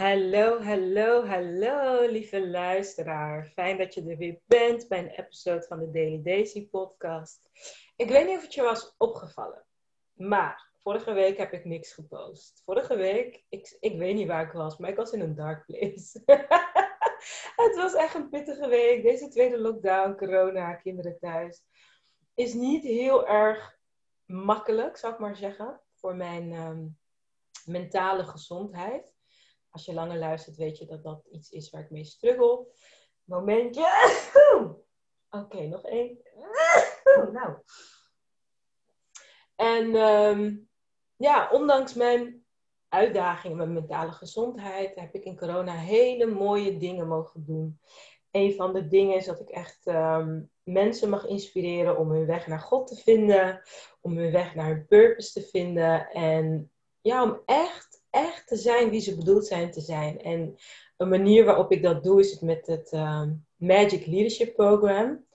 Hallo, hallo, hallo, lieve luisteraar. Fijn dat je er weer bent bij een episode van de Daily Daisy podcast. Ik weet niet of het je was opgevallen, maar vorige week heb ik niks gepost. Vorige week, ik, ik weet niet waar ik was, maar ik was in een dark place. het was echt een pittige week. Deze tweede lockdown, corona, kinderen thuis, is niet heel erg makkelijk, zou ik maar zeggen, voor mijn ehm, mentale gezondheid. Als je langer luistert, weet je dat dat iets is waar ik mee struggle. Momentje. Oké, nog één. nou. En ehm, ja, ondanks mijn uitdagingen met mentale gezondheid, heb ik in corona hele mooie dingen mogen doen. Een van de dingen is dat ik echt ehm, mensen mag inspireren om hun weg naar God te vinden, om hun weg naar hun purpose te vinden en ja, om echt echt te zijn wie ze bedoeld zijn te zijn. En een manier waarop ik dat doe is het met het ehm, Magic Leadership Program.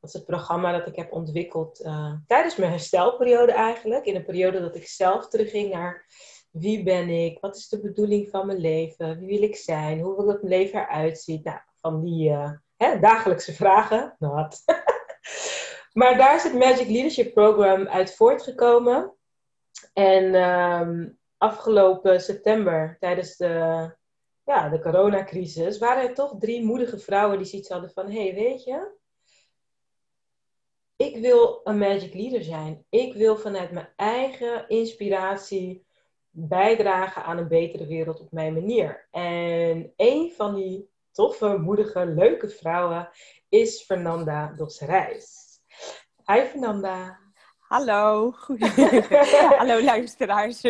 Dat is het programma dat ik heb ontwikkeld uh, tijdens mijn herstelperiode eigenlijk. In een periode dat ik zelf terugging naar wie ben ik, wat is de bedoeling van mijn leven, wie wil ik zijn, hoe wil het mijn leven eruit zien. Nou, van die uh, hè, dagelijkse vragen. Not. maar daar is het Magic Leadership Program uit voortgekomen. En ehm, afgelopen september, tijdens de, ja, de coronacrisis, waren er toch drie moedige vrouwen die zoiets hadden van: hé, hey, weet je, ik wil een magic leader zijn. Ik wil vanuit mijn eigen inspiratie bijdragen aan een betere wereld op mijn manier. En een van die toffe, moedige, leuke vrouwen is Fernanda Dos Reis. Hi Fernanda. Hallo. Hallo luisteraars.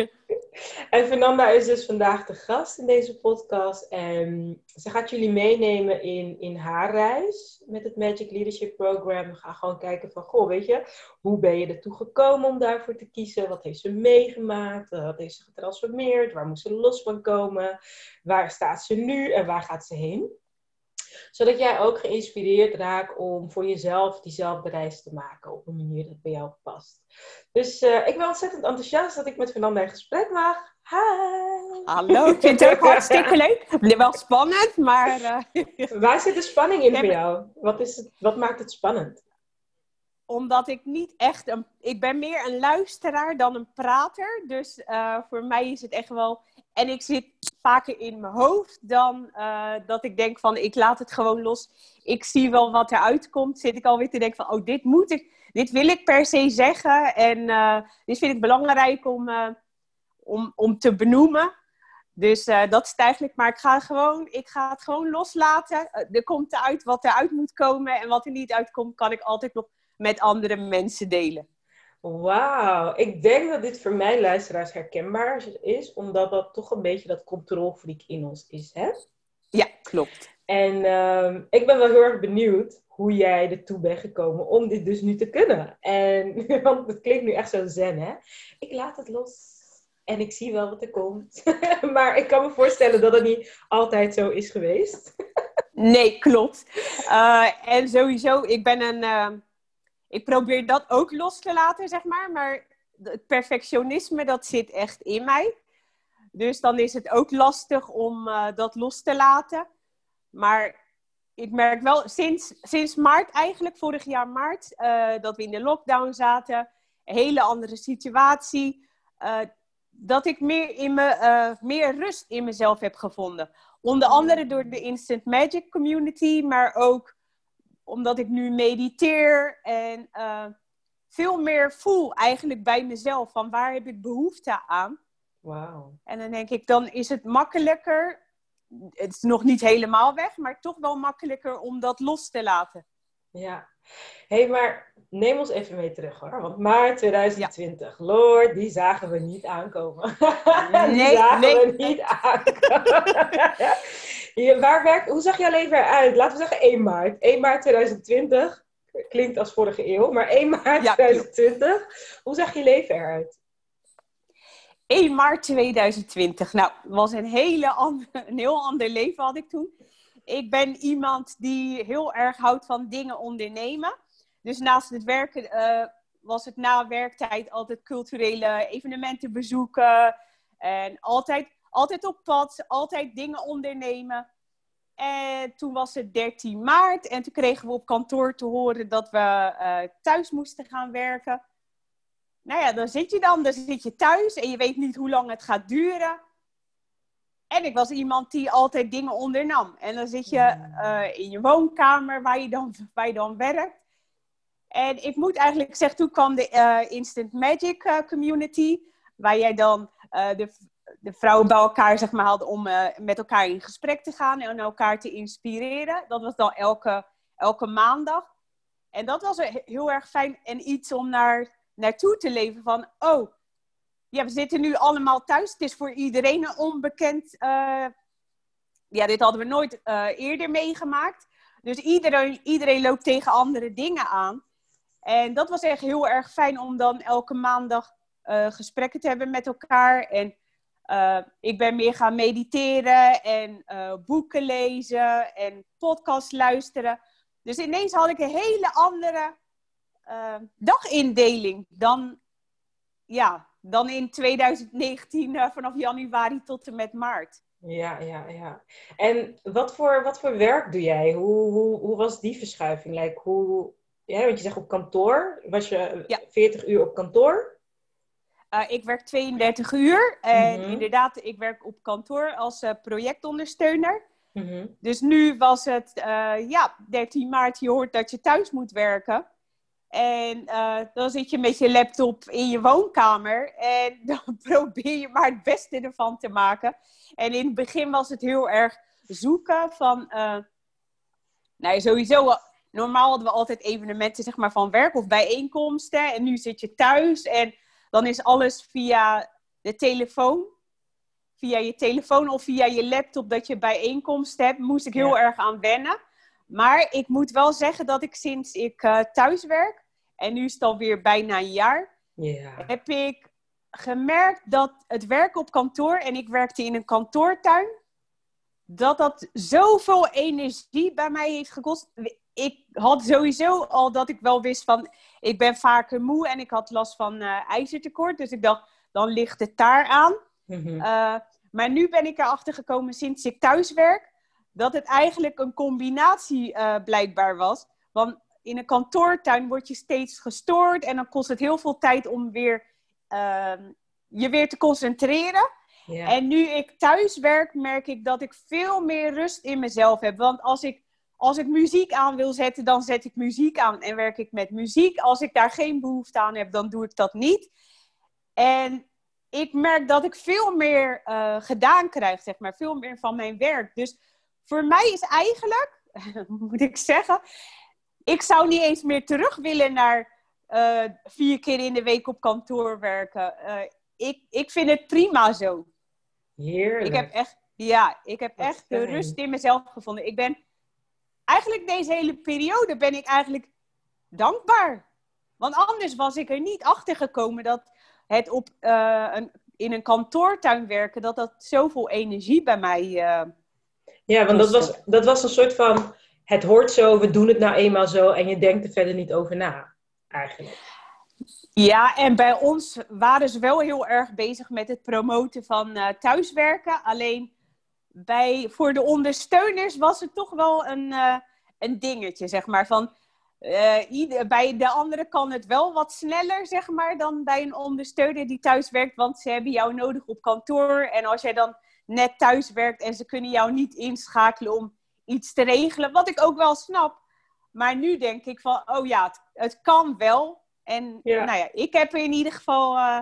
En Fernanda is dus vandaag de gast in deze podcast. En ze gaat jullie meenemen in, in haar reis met het Magic Leadership Program. We gaan gewoon kijken van, goh, weet je, hoe ben je ertoe gekomen om daarvoor te kiezen? Wat heeft ze meegemaakt? Wat heeft ze getransformeerd? Waar moest ze los van komen? Waar staat ze nu en waar gaat ze heen? Zodat jij ook geïnspireerd raakt om voor jezelf diezelfde reis te maken op een manier dat bij jou past. Dus uh, ik ben ontzettend enthousiast dat ik met Fernanda in gesprek mag. Hi! Hallo, ik vind het ook hartstikke leuk. Wel spannend, maar... Uh... Waar zit de spanning in voor jou? Wat, is het, wat maakt het spannend? Omdat ik niet echt een... Ik ben meer een luisteraar dan een prater. Dus uh, voor mij is het echt wel... En ik zit vaker in mijn hoofd dan uh, dat ik denk van ik laat het gewoon los. Ik zie wel wat eruit komt. Zit ik alweer te denken van oh dit moet ik, dit wil ik per se zeggen. En uh, dit vind ik belangrijk om, om, om te benoemen. Dus dat is eigenlijk. Maar ik ga, gewoon, ik ga het gewoon loslaten. er komt eruit wat eruit moet komen. En wat er niet uitkomt kan ik altijd nog met andere mensen delen. Wauw, ik denk dat dit voor mijn luisteraars herkenbaar is, omdat dat toch een beetje dat controlfreak in ons is, hè? Ja, klopt. En uh, ik ben wel heel erg benieuwd hoe jij ertoe bent gekomen om dit dus nu te kunnen. En, want het klinkt nu echt zo zen, hè? Ik laat het los en ik zie wel wat er komt. maar ik kan me voorstellen dat het niet altijd zo is geweest. nee, klopt. Uh, en sowieso, ik ben een... Uh ik probeer dat ook los te laten, zeg maar. Maar het perfectionisme, dat zit echt in mij. Dus dan is het ook lastig om uh, dat los te laten. Maar ik merk wel sinds, sinds maart, eigenlijk vorig jaar maart, uh, dat we in de lockdown zaten. Een hele andere situatie. Uh, dat ik meer, in me, meer rust in mezelf heb gevonden. Onder andere door de Instant Magic community, maar ook omdat ik nu mediteer en uh, veel meer voel eigenlijk bij mezelf van waar heb ik behoefte aan. Wauw. En dan denk ik, dan is het makkelijker, het is nog niet helemaal weg, maar toch wel makkelijker om dat los te laten. Ja. Hé, hey, maar neem ons even mee terug hoor. Want maart 2020, ja. Lord, die zagen we niet aankomen. Nee, die zagen nee. we niet aankomen. Je, waar werkt, hoe zag jouw leven eruit? Laten we zeggen 1 maart. 1 maart 2020. Klinkt als vorige eeuw, maar 1 maart ja, 2020. Hoe zag je leven eruit? 1 maart 2020. Nou, was een, hele andere, een heel ander leven had ik toen. Ik ben iemand die heel erg houdt van dingen ondernemen. Dus naast het werken uh, was het na werktijd altijd culturele evenementen bezoeken. En altijd altijd op pad, altijd dingen ondernemen. En toen was het 13 maart en toen kregen we op kantoor te horen dat we uh, thuis moesten gaan werken. Nou ja, dan zit je dan, dan zit je thuis en je weet niet hoe lang het gaat duren. En ik was iemand die altijd dingen ondernam. En dan zit je uh, in je woonkamer waar je, dan, waar je dan werkt. En ik moet eigenlijk zeggen, toen kwam de uh, Instant Magic uh, community, waar jij dan de, de vrouwen bij elkaar zeg maar, hadden om met elkaar in gesprek te gaan en elkaar te inspireren. Dat was dan elke, elke maandag. En dat was heel erg fijn en iets om naar, naartoe te leven van, oh, ja, we zitten nu allemaal thuis. Het is voor iedereen een onbekend. Uh, ja, dit hadden we nooit uh, eerder meegemaakt. Dus iedereen, iedereen loopt tegen andere dingen aan. En dat was echt heel erg fijn om dan elke maandag uh, gesprekken te hebben met elkaar. En ik ben meer gaan mediteren en boeken lezen en podcasts luisteren. Dus ineens had ik een hele andere dagindeling dan ja, dan in 2019 uh, vanaf januari tot en met maart. Ja, ja, ja. En wat voor, wat voor werk doe jij? Hoe, hoe, hoe was die verschuiving? Like, hoe, ja, want je zegt op kantoor. Was je ja. 40 uur op kantoor? Uh, ik werk 32 uur. En mm-hmm. inderdaad, ik werk op kantoor als uh, projectondersteuner. Mm-hmm. Dus nu was het, ja, 13 maart, je hoort dat je thuis moet werken. En uh, dan zit je met je laptop in je woonkamer en dan probeer je maar het beste ervan te maken. En in het begin was het heel erg zoeken van, uh, nou sowieso, normaal hadden we altijd evenementen zeg maar, van werk of bijeenkomsten. En nu zit je thuis en dan is alles via de telefoon. Via je telefoon of via je laptop dat je bijeenkomsten hebt, moest ik heel erg aan wennen. Maar ik moet wel zeggen dat ik sinds ik uh, thuis werk, en nu is het alweer bijna een jaar, heb ik gemerkt dat het werken op kantoor, en ik werkte in een kantoortuin, dat dat zoveel energie bij mij heeft gekost. Ik had sowieso al dat ik wel wist van, ik ben vaker moe en ik had last van uh, ijzertekort. Dus ik dacht, dan ligt het daar aan. Mhm. Eh, maar nu ben ik erachter gekomen sinds ik thuis werk, dat het eigenlijk een combinatie uh, blijkbaar was. Want in een kantoortuin word je steeds gestoord en dan kost het heel veel tijd om weer, uh, je weer te concentreren. Ja. En nu ik thuis werk, merk ik dat ik veel meer rust in mezelf heb. Want als ik, als ik muziek aan wil zetten, dan zet ik muziek aan en werk ik met muziek. Als ik daar geen behoefte aan heb, dan doe ik dat niet. En ik merk dat ik veel meer uh, gedaan krijg, zeg maar. Veel meer van mijn werk. Dus voor mij is eigenlijk, moet ik zeggen, ik zou niet eens meer terug willen naar uh, vier keer in de week op kantoor werken. Uh, ik, ik vind het prima zo. Heerlijk. Ik heb echt, ja, ik heb echt de rust in mezelf gevonden. Ik ben eigenlijk deze hele periode ben ik eigenlijk dankbaar. Want anders was ik er niet achter gekomen dat het op, uh, een, in een kantoortuin werken, dat dat zoveel energie bij mij. ja, want dat was, dat was een soort van het hoort zo, we doen het nou eenmaal zo en je denkt er verder niet over na, eigenlijk. Ja, en bij ons waren ze wel heel erg bezig met het promoten van uh, thuiswerken. Alleen bij, voor de ondersteuners was het toch wel een, uh, een dingetje, zeg maar. Van, uh, ieder, bij de anderen kan het wel wat sneller, zeg maar, dan bij een ondersteuner die thuis werkt. Want ze hebben jou nodig op kantoor. En als jij dan net thuis werkt en ze kunnen jou niet inschakelen om iets te regelen. Wat ik ook wel snap. Maar nu denk ik van, oh ja, het, het kan wel. En nou ja, ik heb in ieder geval uh,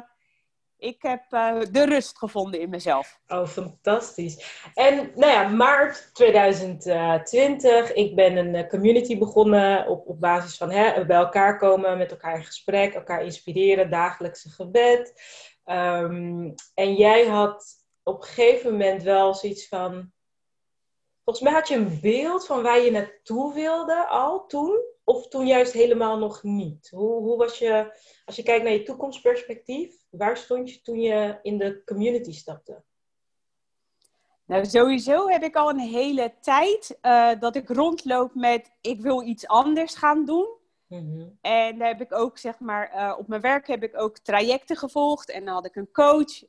ik heb, uh, de rust gevonden in mezelf. Oh, fantastisch. En nou ja, maart 2020, ik ben een eh, community begonnen op, op basis van hè, bij elkaar komen, met elkaar in gesprek, elkaar inspireren, dagelijkse gebed. Um, en jij had op een gegeven moment wel zoiets van, Volgens mij had je een beeld van waar je naartoe wilde al toen, of toen juist helemaal nog niet. Hoe, hoe was je, als je kijkt naar je toekomstperspectief, waar stond je toen je in de community stapte? Nou, sowieso heb ik al een hele tijd uh, dat ik rondloop met ik wil iets anders gaan doen. Mm-hmm. En daar heb ik ook, zeg maar, uh, op mijn werk heb ik ook trajecten gevolgd. En dan had ik een coach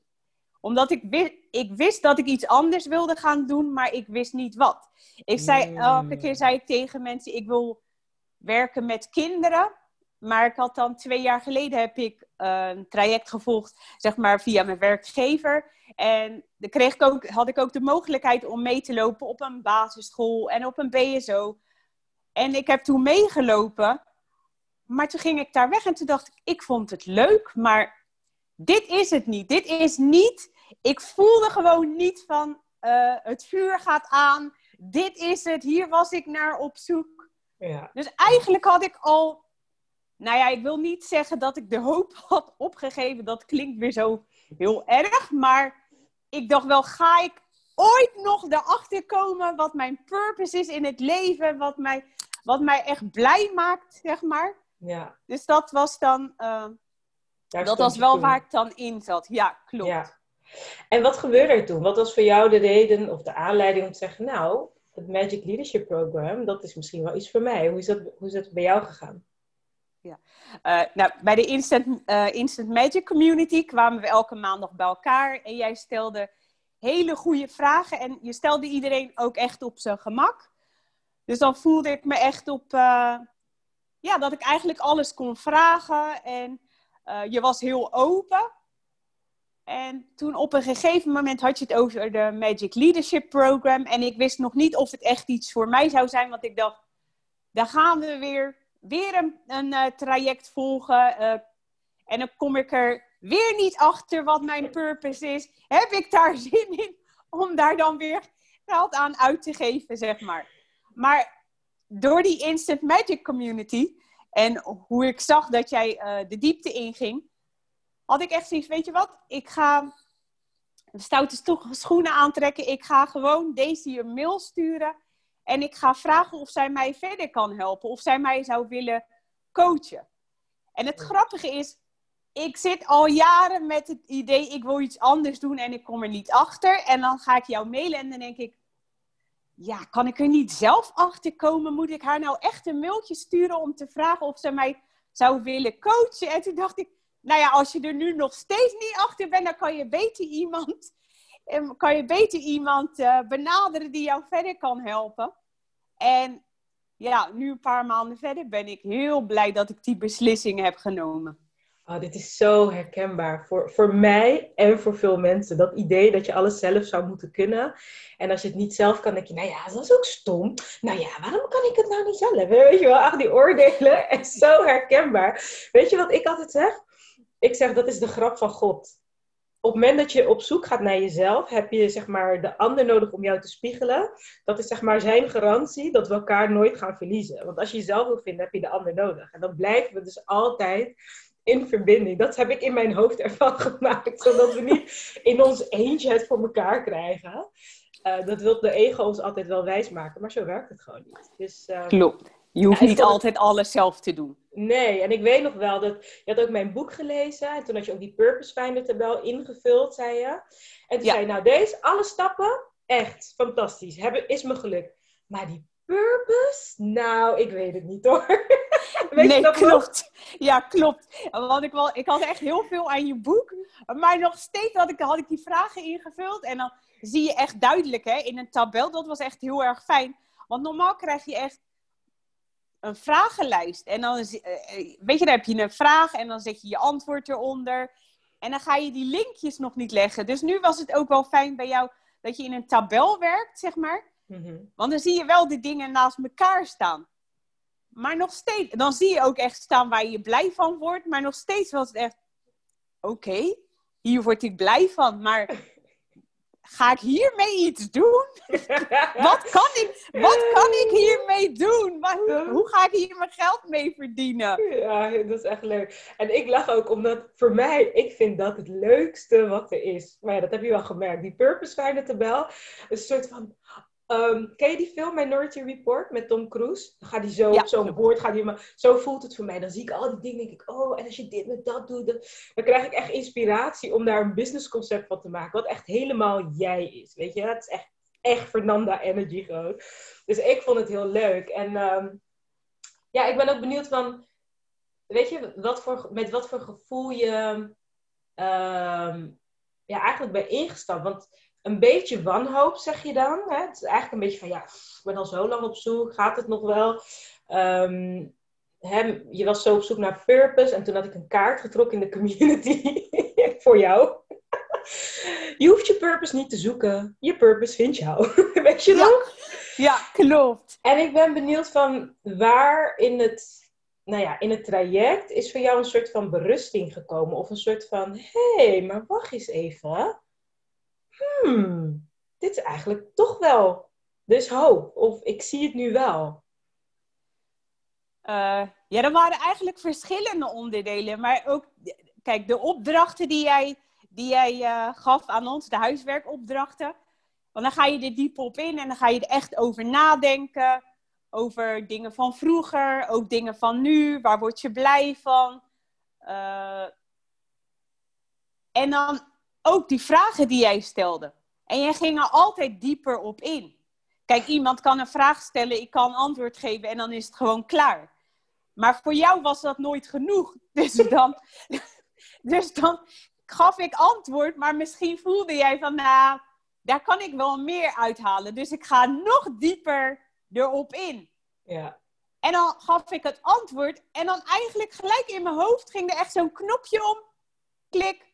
Omdat ik wist, ik wist dat ik iets anders wilde gaan doen, maar ik wist niet wat. Ik zei, Mm. elke keer zei ik tegen mensen, ik wil werken met kinderen. Maar ik had dan twee jaar geleden heb ik eh, een traject gevolgd, zeg maar, via mijn werkgever. En dan kreeg ik ook, had ik ook de mogelijkheid om mee te lopen op een basisschool en op een BSO. En ik heb toen meegelopen. Maar toen ging ik daar weg en toen dacht ik, ik vond het leuk, maar dit is het niet. Dit is niet, ik voelde gewoon niet van, eh, het vuur gaat aan. Dit is het, hier was ik naar op zoek. Ja. Dus eigenlijk had ik al, nou ja, ik wil niet zeggen dat ik de hoop had opgegeven. Dat klinkt weer zo heel erg. Maar ik dacht wel, ga ik ooit nog erachter komen wat mijn purpose is in het leven? Wat mij, wat mij echt blij maakt, zeg maar. ja. Dus dat was dan, eh, dat was wel waar ik dan in zat. Ja, klopt. Ja. En wat gebeurde er toen? Wat was voor jou de reden of de aanleiding om te zeggen, nou, het Magic Leadership Program, dat is misschien wel iets voor mij. Hoe is dat, hoe is dat bij jou gegaan? Eh, nou, bij de Instant, eh, Instant Magic Community kwamen we elke maandag bij elkaar. En jij stelde hele goede vragen. En je stelde iedereen ook echt op zijn gemak. Dus dan voelde ik me echt op... eh, ja, dat ik eigenlijk alles kon vragen. En je was heel open. En toen op een gegeven moment had je het over de Magic Leadership Program. En ik wist nog niet of het echt iets voor mij zou zijn. Want ik dacht, daar gaan we weer, weer een, een eh, traject volgen. eh, en dan kom ik er weer niet achter wat mijn purpose is. Heb ik daar zin in om daar dan weer geld aan uit te geven, zeg maar. Maar door die Instant Magic Community en hoe ik zag dat jij eh, de diepte inging, had ik echt zoiets, weet je wat, ik ga stoute sto- schoenen aantrekken. Ik ga gewoon deze een mail sturen en ik ga vragen of zij mij verder kan helpen, of zij mij zou willen coachen. En het grappige is, ik zit al jaren met het idee, ik wil iets anders doen en ik kom er niet achter. En dan ga ik jou mailen en dan denk ik, ja, kan ik er niet zelf achter komen? Moet ik haar nou echt een mailtje sturen om te vragen of ze mij zou willen coachen? En toen dacht ik, nou ja, als je er nu nog steeds niet achter bent, dan kan je beter iemand, eh, kan je beter iemand eh, benaderen die jou verder kan helpen. En ja, nu een paar maanden verder ben ik heel blij dat ik die beslissing heb genomen. Oh, dit is zo herkenbaar voor, voor mij en voor veel mensen. Dat idee dat je alles zelf zou moeten kunnen. En als je het niet zelf kan, denk je, nou ja, dat is ook stom. Nou ja, waarom kan ik het nou niet zelf? Weet je wel, ach, die oordelen. En zo herkenbaar. Weet je wat ik altijd zeg? Ik zeg, dat is de grap van God. Op het moment dat je op zoek gaat naar jezelf, heb je zeg maar de ander nodig om jou te spiegelen. Dat is zeg maar zijn garantie dat we elkaar nooit gaan verliezen. Want als je jezelf wil vinden, heb je de ander nodig. En dan blijven we dus altijd in verbinding. Dat heb ik in mijn hoofd ervan gemaakt. Zodat we niet in ons eentje het voor elkaar krijgen. Uh, dat wil de ego ons altijd wel wijsmaken, maar zo werkt het gewoon niet. Dus, uh, Klopt. Je hoeft niet altijd alles zelf te doen. Nee, en ik weet nog wel dat je had ook mijn boek gelezen. En toen had je ook die Purpose Finder tabel ingevuld, zei je. En toen Ja. zei je, nou deze, alle stappen, echt fantastisch. Hebben, is me gelukt. Maar die purpose? Nou, ik weet het niet hoor. weet nee, je dat nog? klopt. Ja, klopt. Want ik, wel, ik had echt heel veel aan je boek. Maar nog steeds had ik, had ik die vragen ingevuld. En dan zie je echt duidelijk hè, in een tabel. Dat was echt heel erg fijn. Want normaal krijg je echt een vragenlijst. En dan is- eh, eh, weet je, dan heb je een vraag en dan zet je je antwoord eronder. En dan ga je die linkjes nog niet leggen. Dus nu was het ook wel fijn bij jou dat je in een tabel werkt, zeg maar. Mhm. Want dan zie je wel de dingen naast elkaar staan. Maar nog steeds, dan zie je ook echt staan waar je blij van wordt. Maar nog steeds was het echt, oké, hier word ik blij van. Maar ga ik hiermee iets doen? Wat kan ik, wat kan ik hiermee doen? Hoe, ga ik hier mijn geld mee verdienen? Ja, dat is echt leuk. En ik lach ook omdat voor mij, ik vind dat het leukste wat er is. Maar ja, dat heb je wel gemerkt. Die Purpose tabel, een soort van... ehm, ken je die film Minority Report met Tom Cruise? Dan gaat hij zo Ja. op zo'n boord, gaat hij maar, zo voelt het voor mij. Dan zie ik al die dingen, denk ik, oh, en als je dit met dat doet, dan, dan krijg ik echt inspiratie om daar een businessconcept van te maken. Wat echt helemaal jij is, weet je? Het is echt, echt Fernanda Energy gewoon. Dus ik vond het heel leuk. En ehm, ja, ik ben ook benieuwd van, weet je, wat voor, met wat voor gevoel je, ehm, ja, eigenlijk bij ingestapt. Want een beetje wanhoop, zeg je dan. Hè? Het is eigenlijk een beetje van, ja, ik ben al zo lang op zoek, gaat het nog wel? Ehm, hè, je was zo op zoek naar purpose en toen had ik een kaart getrokken in de community voor jou. Je hoeft je purpose niet te zoeken. Je purpose vindt jou. Weet je nog? Ja, klopt. En ik ben benieuwd van waar in het, nou ja, in het traject is voor jou een soort van berusting gekomen. Of een soort van, hé, hey, maar wacht eens even. Hmm, dit is eigenlijk toch wel dus hoop. Of ik zie het nu wel. Uh, ja, er waren eigenlijk verschillende onderdelen. Maar ook, kijk, de opdrachten die jij, die jij uh, gaf aan ons, de huiswerkopdrachten. Want dan ga je er diep op in en dan ga je er echt over nadenken. Over dingen van vroeger, ook dingen van nu. Waar word je blij van? Uh, en dan ook die vragen die jij stelde. En jij ging er altijd dieper op in. Kijk, iemand kan een vraag stellen, ik kan antwoord geven en dan is het gewoon klaar. Maar voor jou was dat nooit genoeg. Dus dan, dus dan gaf ik antwoord, maar misschien voelde jij van, nou, daar kan ik wel meer uithalen. Dus ik ga nog dieper erop in. Ja. En dan gaf ik het antwoord en dan eigenlijk gelijk in mijn hoofd ging er echt zo'n knopje om. Klik.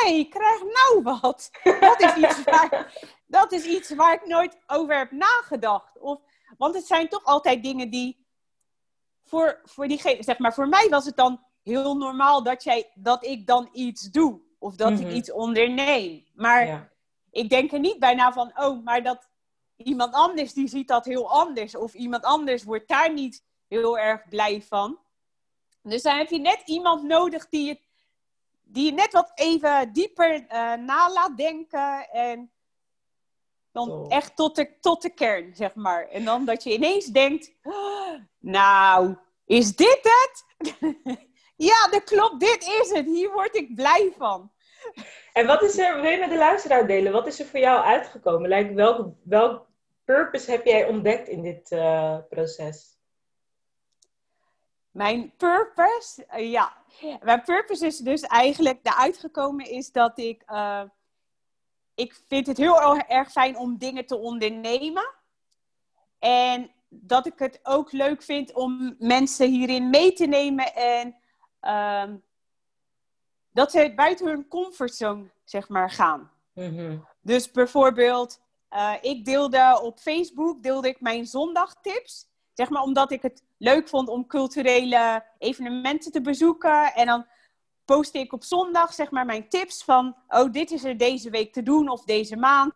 Hey, krijg nou wat. Dat is, iets waar, dat is iets waar ik nooit over heb nagedacht. Of, want het zijn toch altijd dingen die voor, voor diegene, zeg maar, voor mij was het dan heel normaal dat, jij, dat ik dan iets doe. Of dat ik mhm. iets onderneem. Maar ja ik denk er niet bijna van, oh, maar dat iemand anders die ziet dat heel anders. Of iemand anders wordt daar niet heel erg blij van. Dus dan heb je net iemand nodig die je, die je net wat even dieper uh, na laat denken. En dan echt tot de, tot de kern, zeg maar. En dan dat je ineens denkt, oh, nou, is dit het? ja, dat klopt, dit is het. Hier word ik blij van. En wat is er, wil je met de luisteraar delen? Wat is er voor jou uitgekomen? Like, welk, welk purpose heb jij ontdekt in dit uh, proces? Mijn purpose? Uh, ja. Mijn purpose is dus eigenlijk de uitgekomen is dat ik... Uh, ik vind het heel erg fijn om dingen te ondernemen. En dat ik het ook leuk vind om mensen hierin mee te nemen en ehm, dat ze buiten hun comfortzone, zeg maar, gaan. Mhm. Dus bijvoorbeeld, uh, ik deelde op Facebook deelde ik mijn zondagtips. Zeg maar omdat ik het leuk vond om culturele evenementen te bezoeken. En dan postte ik op zondag zeg maar mijn tips van... Oh, dit is er deze week te doen of deze maand.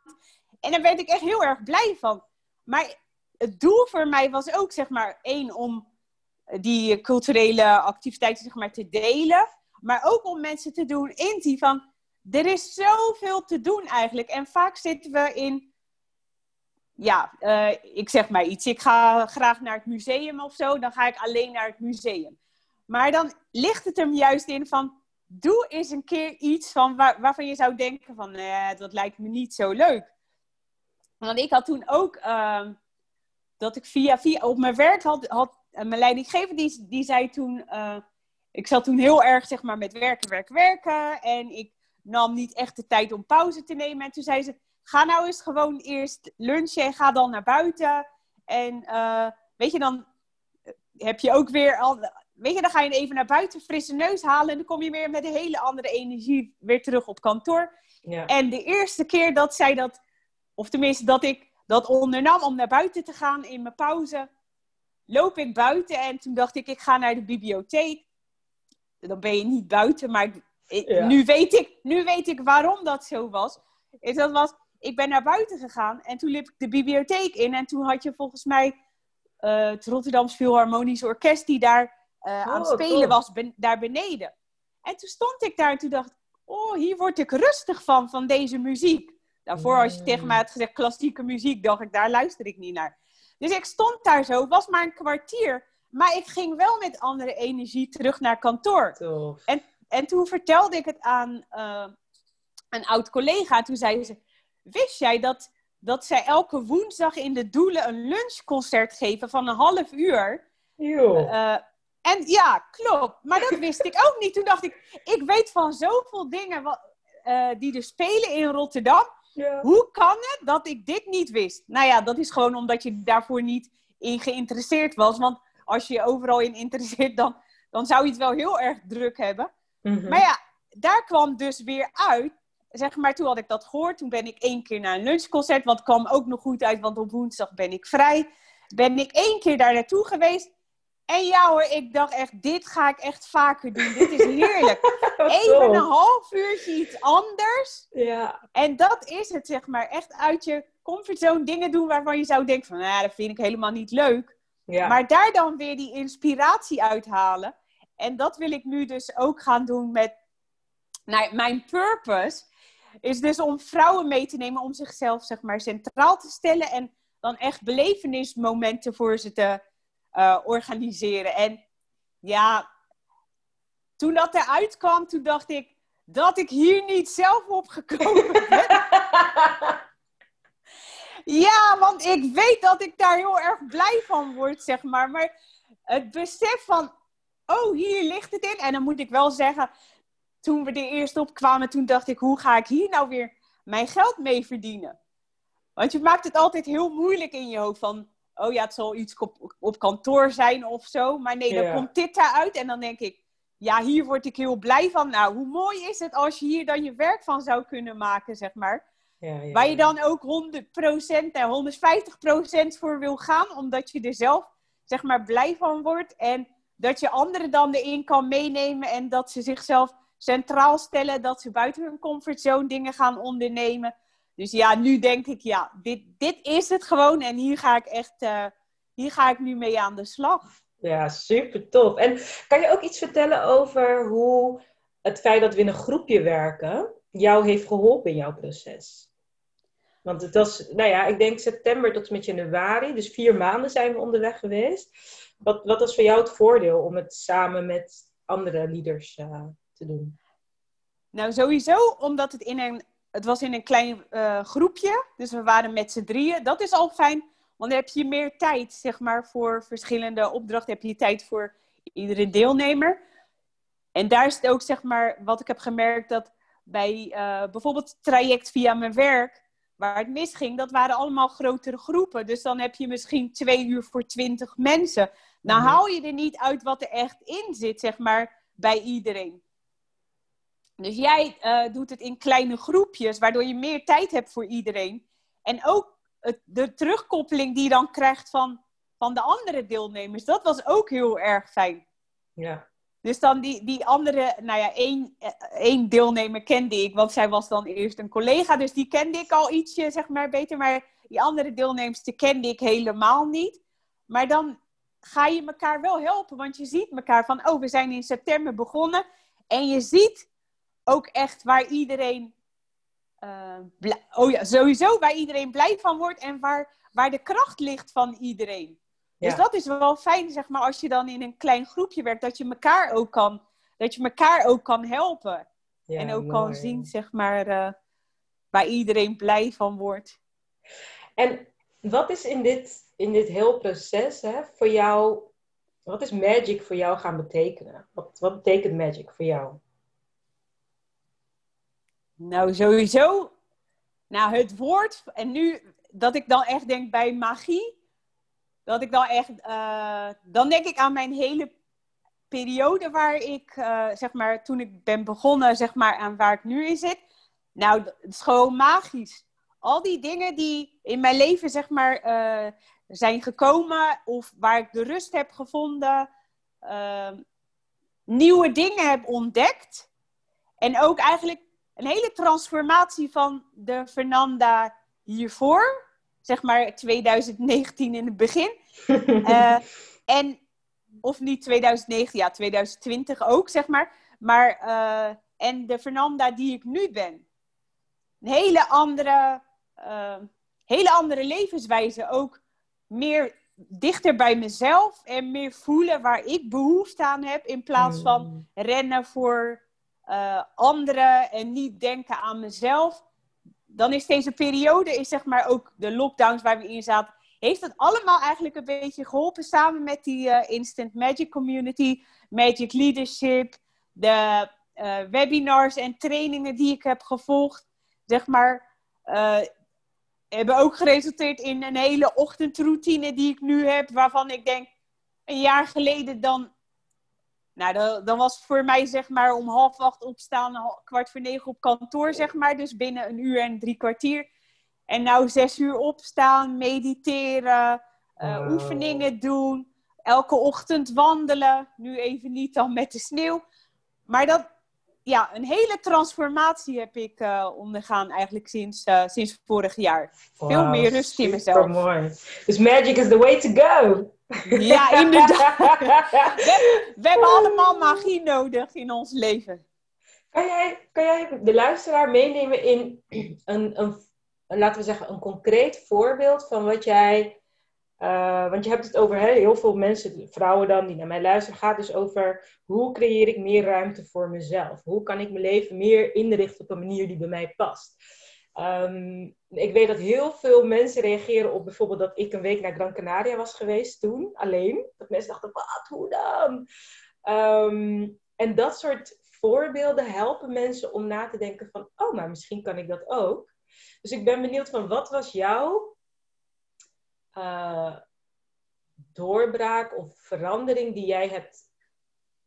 En daar werd ik echt heel erg blij van. Maar het doel voor mij was ook zeg maar één om die culturele activiteiten zeg maar te delen. Maar ook om mensen te doen inzien van, er is zoveel te doen eigenlijk. En vaak zitten we in, ja, uh, ik zeg maar iets. Ik ga graag naar het museum of zo, dan ga ik alleen naar het museum. Maar dan ligt het hem juist in van, doe eens een keer iets van waar, waarvan je zou denken van, nee, dat lijkt me niet zo leuk. Want ik had toen ook, uh, dat ik via, via op mijn werk had, had mijn leidinggever, die, die zei toen... Uh, ik zat toen heel erg zeg maar, met werken, werken, werken. En ik nam niet echt de tijd om pauze te nemen. En toen zei ze, ga nou eens gewoon eerst lunchen en ga dan naar buiten. En uh, weet je, dan heb je ook weer al... Weet je, dan ga je even naar buiten, frisse neus halen. En dan kom je weer met een hele andere energie weer terug op kantoor. Ja. En de eerste keer dat zij dat... Of tenminste, dat ik dat ondernam om naar buiten te gaan in mijn pauze... Loop ik buiten en toen dacht ik, ik ga naar de bibliotheek dan ben je niet buiten. Maar nu, weet ik, nu weet ik waarom dat zo was. Dat was, ik ben naar buiten gegaan en toen liep ik de bibliotheek in. En toen had je volgens mij uh, het Rotterdams Philharmonisch Orkest die daar uh, aan het oh, spelen was, daar beneden. En toen stond ik daar en toen dacht oh, hier word ik rustig van, van deze muziek. Daarvoor als je tegen mij had gezegd klassieke muziek, dacht ik, daar luister ik niet naar. Dus ik stond daar zo, het was maar een kwartier. Maar ik ging wel met andere energie terug naar kantoor. En, en toen vertelde ik het aan uh, een oud collega. Toen zei ze: Wist jij dat, dat zij elke woensdag in de Doelen een lunchconcert geven van een half uur? Uh, en ja, klopt. Maar dat wist ik ook niet. Toen dacht ik: Ik weet van zoveel dingen. Wat, eh, die er spelen in Rotterdam. Ja. Hoe kan het dat ik dit niet wist? Nou ja, dat is gewoon omdat je daarvoor niet in geïnteresseerd was. Want als je je overal in interesseert, dan, dan zou je het wel heel erg druk hebben. Mhm. Maar ja, daar kwam dus weer uit. Zeg maar, toen had ik dat gehoord. Toen ben ik één keer naar een lunchconcert. Want het kwam ook nog goed uit, want op woensdag ben ik vrij. Ben ik één keer daar naartoe geweest. En ja hoor, ik dacht echt, dit ga ik echt vaker doen. Dit is heerlijk. Even een half uurtje iets anders. Ja, En dat is het, zeg maar. Echt uit je comfortzone dingen doen waarvan je zou denken van, nou, dat vind ik helemaal niet leuk. ja. Maar daar dan weer die inspiratie uithalen. En dat wil ik nu dus ook gaan doen met... Nou, mijn purpose is dus om vrouwen mee te nemen om zichzelf, zeg maar, centraal te stellen. En dan echt belevenismomenten voor ze te eh, organiseren. En ja, toen dat eruit kwam, toen dacht ik dat ik hier niet zelf op gekomen ben. Ja, want ik weet dat ik daar heel erg blij van word, zeg maar. Maar het besef van, oh, hier ligt het in. En dan moet ik wel zeggen, toen we er eerst op kwamen, toen dacht ik, hoe ga ik hier nou weer mijn geld mee verdienen? Want je maakt het altijd heel moeilijk in je hoofd van, oh ja, het zal iets op, op kantoor zijn of zo. Maar nee, dan komt dit daaruit en dan denk ik, ja, hier word ik heel blij van. Nou, hoe mooi is het als je hier dan je werk van zou kunnen maken, zeg maar. Ja, ja, Waar je dan ook 100% en 150% voor wil gaan, omdat je er zelf zeg maar blij van wordt. En dat je anderen dan erin kan meenemen en dat ze zichzelf centraal stellen, dat ze buiten hun comfortzone dingen gaan ondernemen. Dus ja, nu denk ik, ja, dit, dit is het gewoon en hier ga ik echt, eh, hier ga ik nu mee aan de slag. Ja, super tof. En kan je ook iets vertellen over hoe het feit dat we in een groepje werken jou heeft geholpen in jouw proces? Want het was, nou ja, ik denk september tot en met januari, dus vier maanden zijn we onderweg geweest. Wat, wat was voor jou het voordeel om het samen met andere leaders eh, te doen? Nou, sowieso omdat het in een, het was in een klein eh, groepje. Dus we waren met z'n drieën. Dat is al fijn, want dan heb je meer tijd, zeg maar, voor verschillende opdrachten. Heb je tijd voor iedere deelnemer. En daar is het ook, zeg maar, wat ik heb gemerkt, dat bij eh, bijvoorbeeld het traject via mijn werk, waar het misging, dat waren allemaal grotere groepen. Dus dan heb je misschien twee uur voor twintig mensen. Nou Mhm. haal je er niet uit wat er echt in zit, zeg maar, bij iedereen. Dus jij eh, doet het in kleine groepjes, waardoor je meer tijd hebt voor iedereen. En ook het, de terugkoppeling die je dan krijgt van, van de andere deelnemers, dat was ook heel erg fijn. Ja, Dus dan die, die andere, nou ja, één, eh, één deelnemer kende ik, want zij was dan eerst een collega, dus die kende ik al ietsje, zeg maar, beter. Maar die andere deelnemers, die kende ik helemaal niet. Maar dan ga je elkaar wel helpen, want je ziet elkaar van, oh, we zijn in september begonnen. En je ziet ook echt waar iedereen, eh, oh ja, sowieso waar iedereen blij van wordt en waar, waar de kracht ligt van iedereen. Dus dat is wel fijn, zeg maar, als je dan in een klein groepje werkt, dat je elkaar ook kan, dat je elkaar ook kan helpen. ja, en ook kan zien, zeg maar, eh, waar iedereen blij van wordt. En wat is in dit, in dit heel proces hè, voor jou, wat is magic voor jou gaan betekenen? Wat, wat betekent magic voor jou? Nou, sowieso. Nou, het woord, en nu dat ik dan echt denk bij magie, dat ik dan echt, eh, dan denk ik aan mijn hele periode waar ik, eh, zeg maar, toen ik ben begonnen, zeg maar, aan waar ik nu in zit. Nou, het is gewoon magisch. Al die dingen die in mijn leven, zeg maar, eh, zijn gekomen, of waar ik de rust heb gevonden, nieuwe dingen heb ontdekt. En ook eigenlijk een hele transformatie van de Fernanda hiervoor. Zeg maar 2019 in het begin. Eh, en, of niet 2019, ja, 2020 ook, zeg maar. Maar, eh, en de Fernanda die ik nu ben. Een hele andere, eh, hele andere levenswijze. Ook meer dichter bij mezelf en meer voelen waar ik behoefte aan heb. In plaats van Mm. rennen voor eh, anderen en niet denken aan mezelf. Dan is deze periode, is zeg maar ook de lockdowns waar we in zaten, heeft het allemaal eigenlijk een beetje geholpen samen met die eh, Instant Magic Community, Magic Leadership, de eh, webinars en trainingen die ik heb gevolgd, zeg maar, uh, hebben ook geresulteerd in een hele ochtendroutine die ik nu heb, waarvan ik denk, een jaar geleden dan, nou, dan, dan was voor mij zeg maar om half acht opstaan, kwart voor negen op kantoor, zeg maar, dus binnen een uur en drie kwartier. En nou zes uur opstaan, mediteren, uh, oefeningen doen, elke ochtend wandelen. Nu even niet dan met de sneeuw. Maar dat, ja, een hele transformatie heb ik uh, ondergaan eigenlijk sinds, uh, sinds vorig jaar. Veel meer rust in mezelf. mooi. Dus magic is the way to go. Ja, inderdaad. we, we, hebben allemaal magie nodig in ons leven. Kan jij, kan jij de luisteraar meenemen in een, een, laten we zeggen, een concreet voorbeeld van wat jij uh, want je hebt het over heel veel mensen, vrouwen dan, die naar mij luisteren, gaat dus over hoe creëer ik meer ruimte voor mezelf? Hoe kan ik mijn leven meer inrichten op een manier die bij mij past? Um, ik weet dat heel veel mensen reageren op bijvoorbeeld dat ik een week naar Gran Canaria was geweest toen, alleen. Dat mensen dachten, wat, hoe dan? Um, en dat soort voorbeelden helpen mensen om na te denken van, oh, maar misschien kan ik dat ook. Dus ik ben benieuwd van, wat was jouw uh, doorbraak of verandering die jij hebt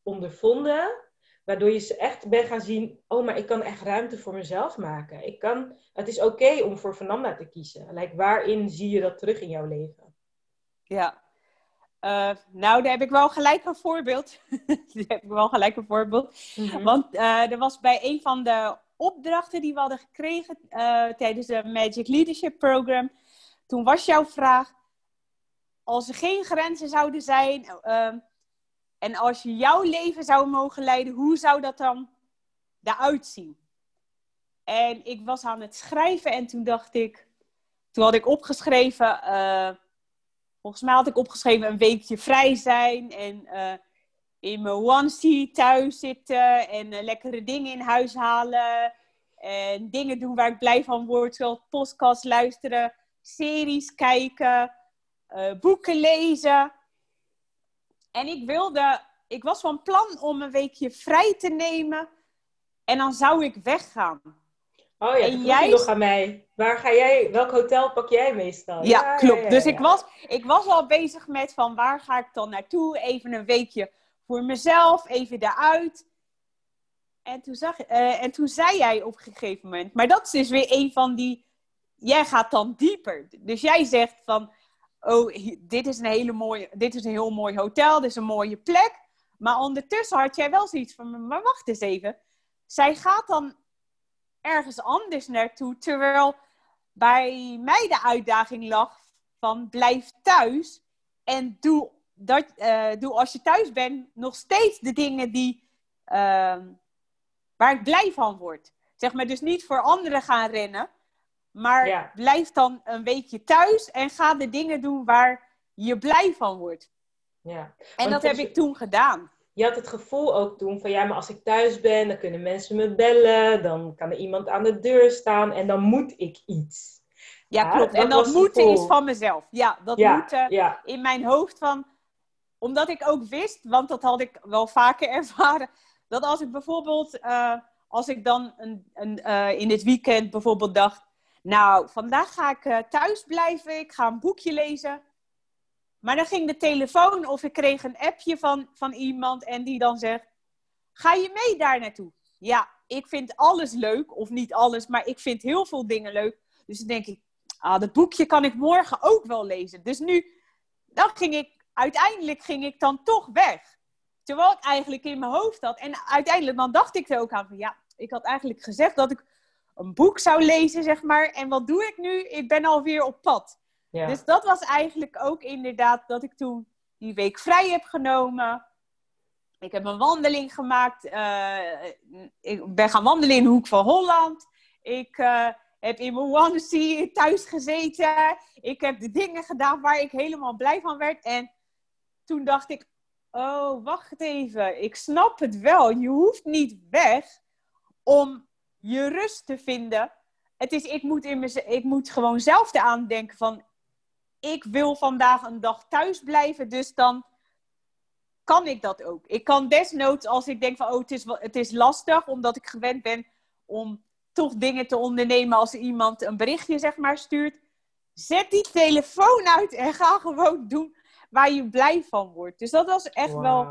ondervonden, waardoor je ze echt bent gaan zien, oh, maar ik kan echt ruimte voor mezelf maken. Ik kan, het is oké om voor Fernanda te kiezen. Like, waarin zie je dat terug in jouw leven? Ja, uh, nou, daar heb ik wel gelijk een voorbeeld. daar heb ik wel gelijk een voorbeeld. Mhm. Want uh, er was bij een van de opdrachten die we hadden gekregen uh, tijdens de Magic Leadership Program. Toen was jouw vraag: als er geen grenzen zouden zijn ehm, en als je jouw leven zou mogen leiden, hoe zou dat dan eruit zien? En ik was aan het schrijven en toen dacht ik, toen had ik opgeschreven, uh, volgens mij had ik opgeschreven een weekje vrij zijn en uh, in mijn onesie thuis zitten en uh, lekkere dingen in huis halen en dingen doen waar ik blij van word, zoals podcast luisteren, series kijken, uh, boeken lezen. En ik wilde, ik was van plan om een weekje vrij te nemen. En dan zou ik weggaan. Oh ja, en jij nog aan mij. Waar ga jij, welk hotel pak jij meestal? Ja, ja klopt. dus ik was, ik was al bezig met van waar ga ik dan naartoe? Even een weekje voor mezelf, even daaruit. En toen, zag, uh, en toen zei jij op een gegeven moment, maar dat is dus weer een van die, jij gaat dan dieper. Dus jij zegt van, oh, dit is, een hele mooie, dit is een heel mooi hotel, dit is een mooie plek. Maar ondertussen had jij wel zoiets van, maar wacht eens even. Zij gaat dan ergens anders naartoe, terwijl bij mij de uitdaging lag van blijf thuis en doe, dat, uh, doe als je thuis bent nog steeds de dingen die, uh, waar ik blij van word. Zeg maar dus niet voor anderen gaan rennen, maar blijf dan een weekje thuis en ga de dingen doen waar je blij van wordt. Ja. En dat heb ik toen gedaan. Je had het gevoel ook toen van ja, maar als ik thuis ben, dan kunnen mensen me bellen, dan kan er iemand aan de deur staan en dan moet ik iets. Ja, klopt. en dat moeten is van mezelf. Ja, dat ja, moeten in mijn hoofd van, omdat ik ook wist, want dat had ik wel vaker ervaren, dat als ik bijvoorbeeld, uh, als ik dan een, een, uh, in dit weekend bijvoorbeeld dacht, nou, vandaag ga ik uh, thuis blijven. Ik ga een boekje lezen. Maar dan ging de telefoon of ik kreeg een appje van, van iemand en die dan zegt: Ga je mee daar naartoe? Ja, ik vind alles leuk, of niet alles, maar ik vind heel veel dingen leuk. Dus dan denk ik: Ah, dat boekje kan ik morgen ook wel lezen. Dus nu, dan ging ik, uiteindelijk ging ik dan toch weg. Terwijl ik eigenlijk in mijn hoofd had. En uiteindelijk dan dacht ik er ook aan van ja, ik had eigenlijk gezegd dat ik een boek zou lezen, zeg maar. En wat doe ik nu? Ik ben alweer op pad. Ja. Dus dat was eigenlijk ook inderdaad dat ik toen die week vrij heb genomen. Ik heb een wandeling gemaakt. Uh, ik ben gaan wandelen in de hoek van Holland. Ik uh, heb in mijn onesie thuis gezeten. Ik heb de dingen gedaan waar ik helemaal blij van werd. En toen dacht ik, oh, wacht even. Ik snap het wel. Je hoeft niet weg om je rust te vinden. Het is, ik moet, in me, ik moet gewoon zelf eraan denken van, ik wil vandaag een dag thuis blijven, dus dan kan ik dat ook. Ik kan desnoods, als ik denk van, oh, het is, het is lastig, omdat ik gewend ben om toch dingen te ondernemen als iemand een berichtje, zeg maar, stuurt. Zet die telefoon uit en ga gewoon doen waar je blij van wordt. Dus dat was echt wel,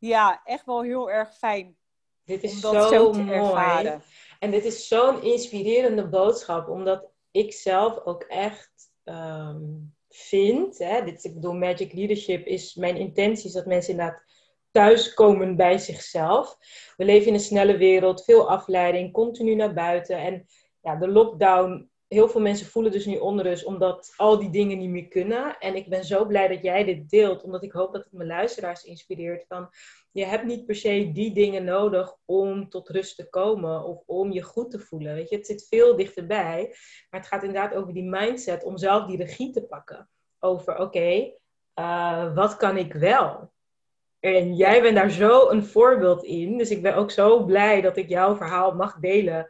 ja, echt wel heel erg fijn. Dit is zo, zo mooi. Ervaren. En dit is zo'n inspirerende boodschap, omdat ik zelf ook echt ehm, vind, hè, dit, ik bedoel, Magic Leadership is, mijn intentie is dat mensen inderdaad thuiskomen bij zichzelf. We leven in een snelle wereld, veel afleiding, continu naar buiten. En ja, de lockdown, heel veel mensen voelen dus nu onrust omdat al die dingen niet meer kunnen. En ik ben zo blij dat jij dit deelt, omdat ik hoop dat het mijn luisteraars inspireert van je hebt niet per se die dingen nodig om tot rust te komen of om je goed te voelen. Weet je, het zit veel dichterbij. Maar het gaat inderdaad over die mindset om zelf die regie te pakken. Over, oké, eh, wat kan ik wel? En jij bent daar zo een voorbeeld in. Dus ik ben ook zo blij dat ik jouw verhaal mag delen.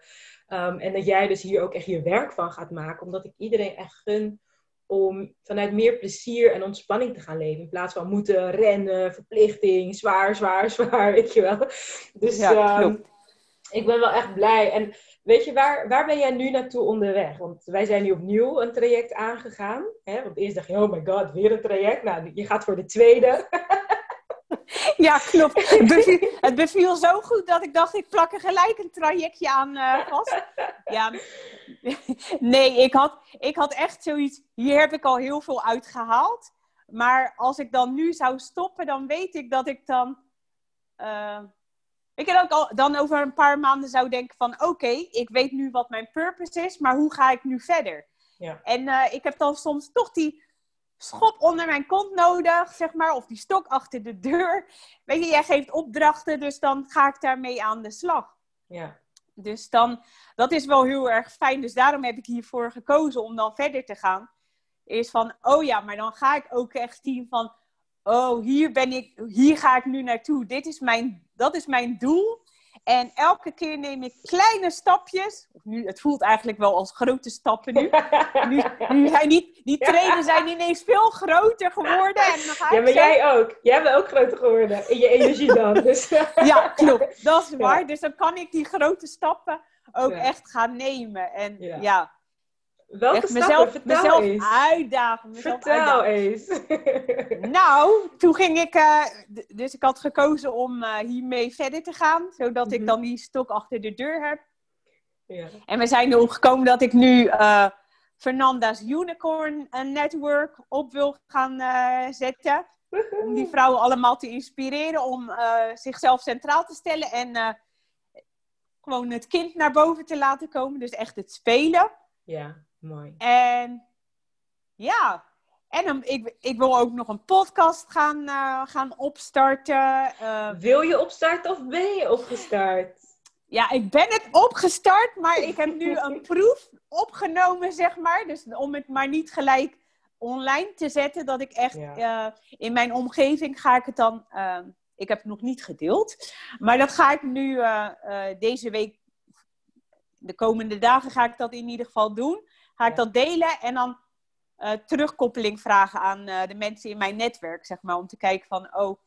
Um, en dat jij dus hier ook echt je werk van gaat maken. Omdat ik iedereen echt gun om vanuit meer plezier en ontspanning te gaan leven. In plaats van moeten rennen, verplichting, zwaar, zwaar, zwaar, weet je wel. Dus ja, um, ik ben wel echt blij. En weet je, waar, waar ben jij nu naartoe onderweg? Want wij zijn nu opnieuw een traject aangegaan. Hè? Want eerst dacht je, oh my god, weer een traject. Nou, je gaat voor de tweede. Ja, klopt. Het beviel, zo goed dat ik dacht, ik plak er gelijk een trajectje aan uh, vast. Ja. Nee, ik had, ik had echt zoiets, hier heb ik al heel veel uitgehaald. Maar als ik dan nu zou stoppen, dan weet ik dat ik dan... Uh, ik ook al, dan over een paar maanden zou denken van... Oké, ik weet nu wat mijn purpose is, maar hoe ga ik nu verder? Ja. En uh, ik heb dan soms toch die schop onder mijn kont nodig, zeg maar. Of die stok achter de deur. Weet je, jij geeft opdrachten, dus dan ga ik daarmee aan de slag. Ja. Dus dan, dat is wel heel erg fijn. Dus daarom heb ik hiervoor gekozen om dan verder te gaan. Is van, oh ja, maar dan ga ik ook echt zien van, oh, hier ben ik, hier ga ik nu naartoe. Dit is mijn, dat is mijn doel. En elke keer neem ik kleine stapjes. Nu, het voelt eigenlijk wel als grote stappen nu. nu, nu zijn die, die treden zijn ineens veel groter geworden. En dan ga ja, maar jij ook. Jij bent ook groter geworden in je energie dan. Dus. ja, klopt. Dat is waar. Dus dan kan ik die grote stappen ook echt gaan nemen. En ja, Welke Echt mezelf, Vertel mezelf eens. uitdagen. Mezelf Vertel eens. nou, toen ging ik... Uh, dus ik had gekozen om uh, hiermee verder te gaan. Zodat ik mhm. dan die stok achter de deur heb. Ja. En we zijn erop gekomen dat ik nu uh, Fernanda's Unicorn Network op wil gaan zetten. Om die vrouwen allemaal te inspireren. Om zichzelf centraal te stellen. En gewoon het kind naar boven te laten komen. Dus echt het spelen. Ja. Mooi. En ja, en ik, ik wil ook nog een podcast gaan, uh, gaan opstarten. Uh, wil je opstarten of ben je opgestart? Ja, ik ben het opgestart, maar ik heb nu een proef opgenomen, zeg maar. Dus om het maar niet gelijk online te zetten, dat ik echt uh, in mijn omgeving ga ik het dan. ik heb het nog niet gedeeld, maar dat ga ik nu deze week, de komende dagen ga ik dat in ieder geval doen ga ik dat delen en dan uh, terugkoppeling vragen aan uh, de mensen in mijn netwerk, zeg maar, om te kijken van, oh,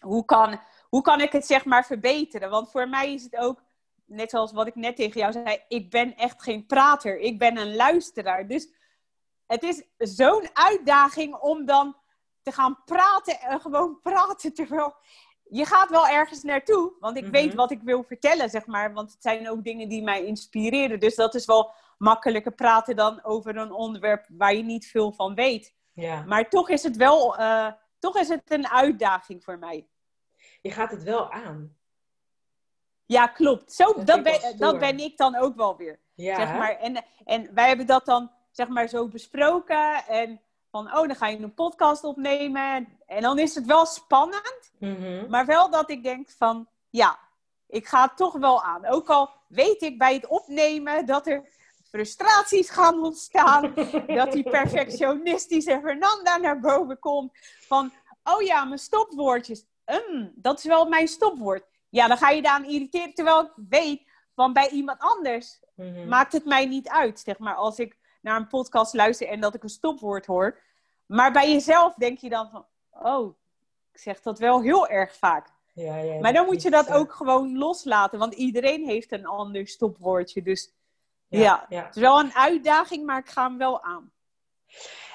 hoe kan, hoe kan ik het zeg maar verbeteren? Want voor mij is het ook, net zoals wat ik net tegen jou zei, ik ben echt geen prater, ik ben een luisteraar. Dus het is zo'n uitdaging om dan te gaan praten en gewoon praten terwijl je gaat wel ergens naartoe, want ik weet mhm. wat ik wil vertellen, zeg maar. Want het zijn ook dingen die mij inspireren. Dus dat is wel makkelijker praten dan over een onderwerp waar je niet veel van weet. Ja. Maar toch is het wel uh, toch is het een uitdaging voor mij. Je gaat het wel aan. Ja, klopt. Zo, dat, ben, dat ben ik dan ook wel weer. Ja. Zeg maar. en, en wij hebben dat dan zeg maar zo besproken. En van, oh, dan ga je een podcast opnemen. En dan is het wel spannend. Mhm. Maar wel dat ik denk van, ja, ik ga het toch wel aan. Ook al weet ik bij het opnemen dat er frustraties gaan ontstaan. dat die perfectionistische Fernanda naar boven komt. Van, oh ja, mijn stopwoordjes. Um, dat is wel mijn stopwoord. Ja, dan ga je daar aan irriteren. Terwijl ik weet, van bij iemand anders mhm. maakt het mij niet uit. Zeg maar, als ik naar een podcast luister en dat ik een stopwoord hoor. Maar bij jezelf denk je dan van, oh, ik zeg dat wel heel erg vaak. Ja, ja, Maar dan moet je dat ook gewoon loslaten, want iedereen heeft een ander stopwoordje. Dus ja, ja. het is wel een uitdaging, maar ik ga hem wel aan.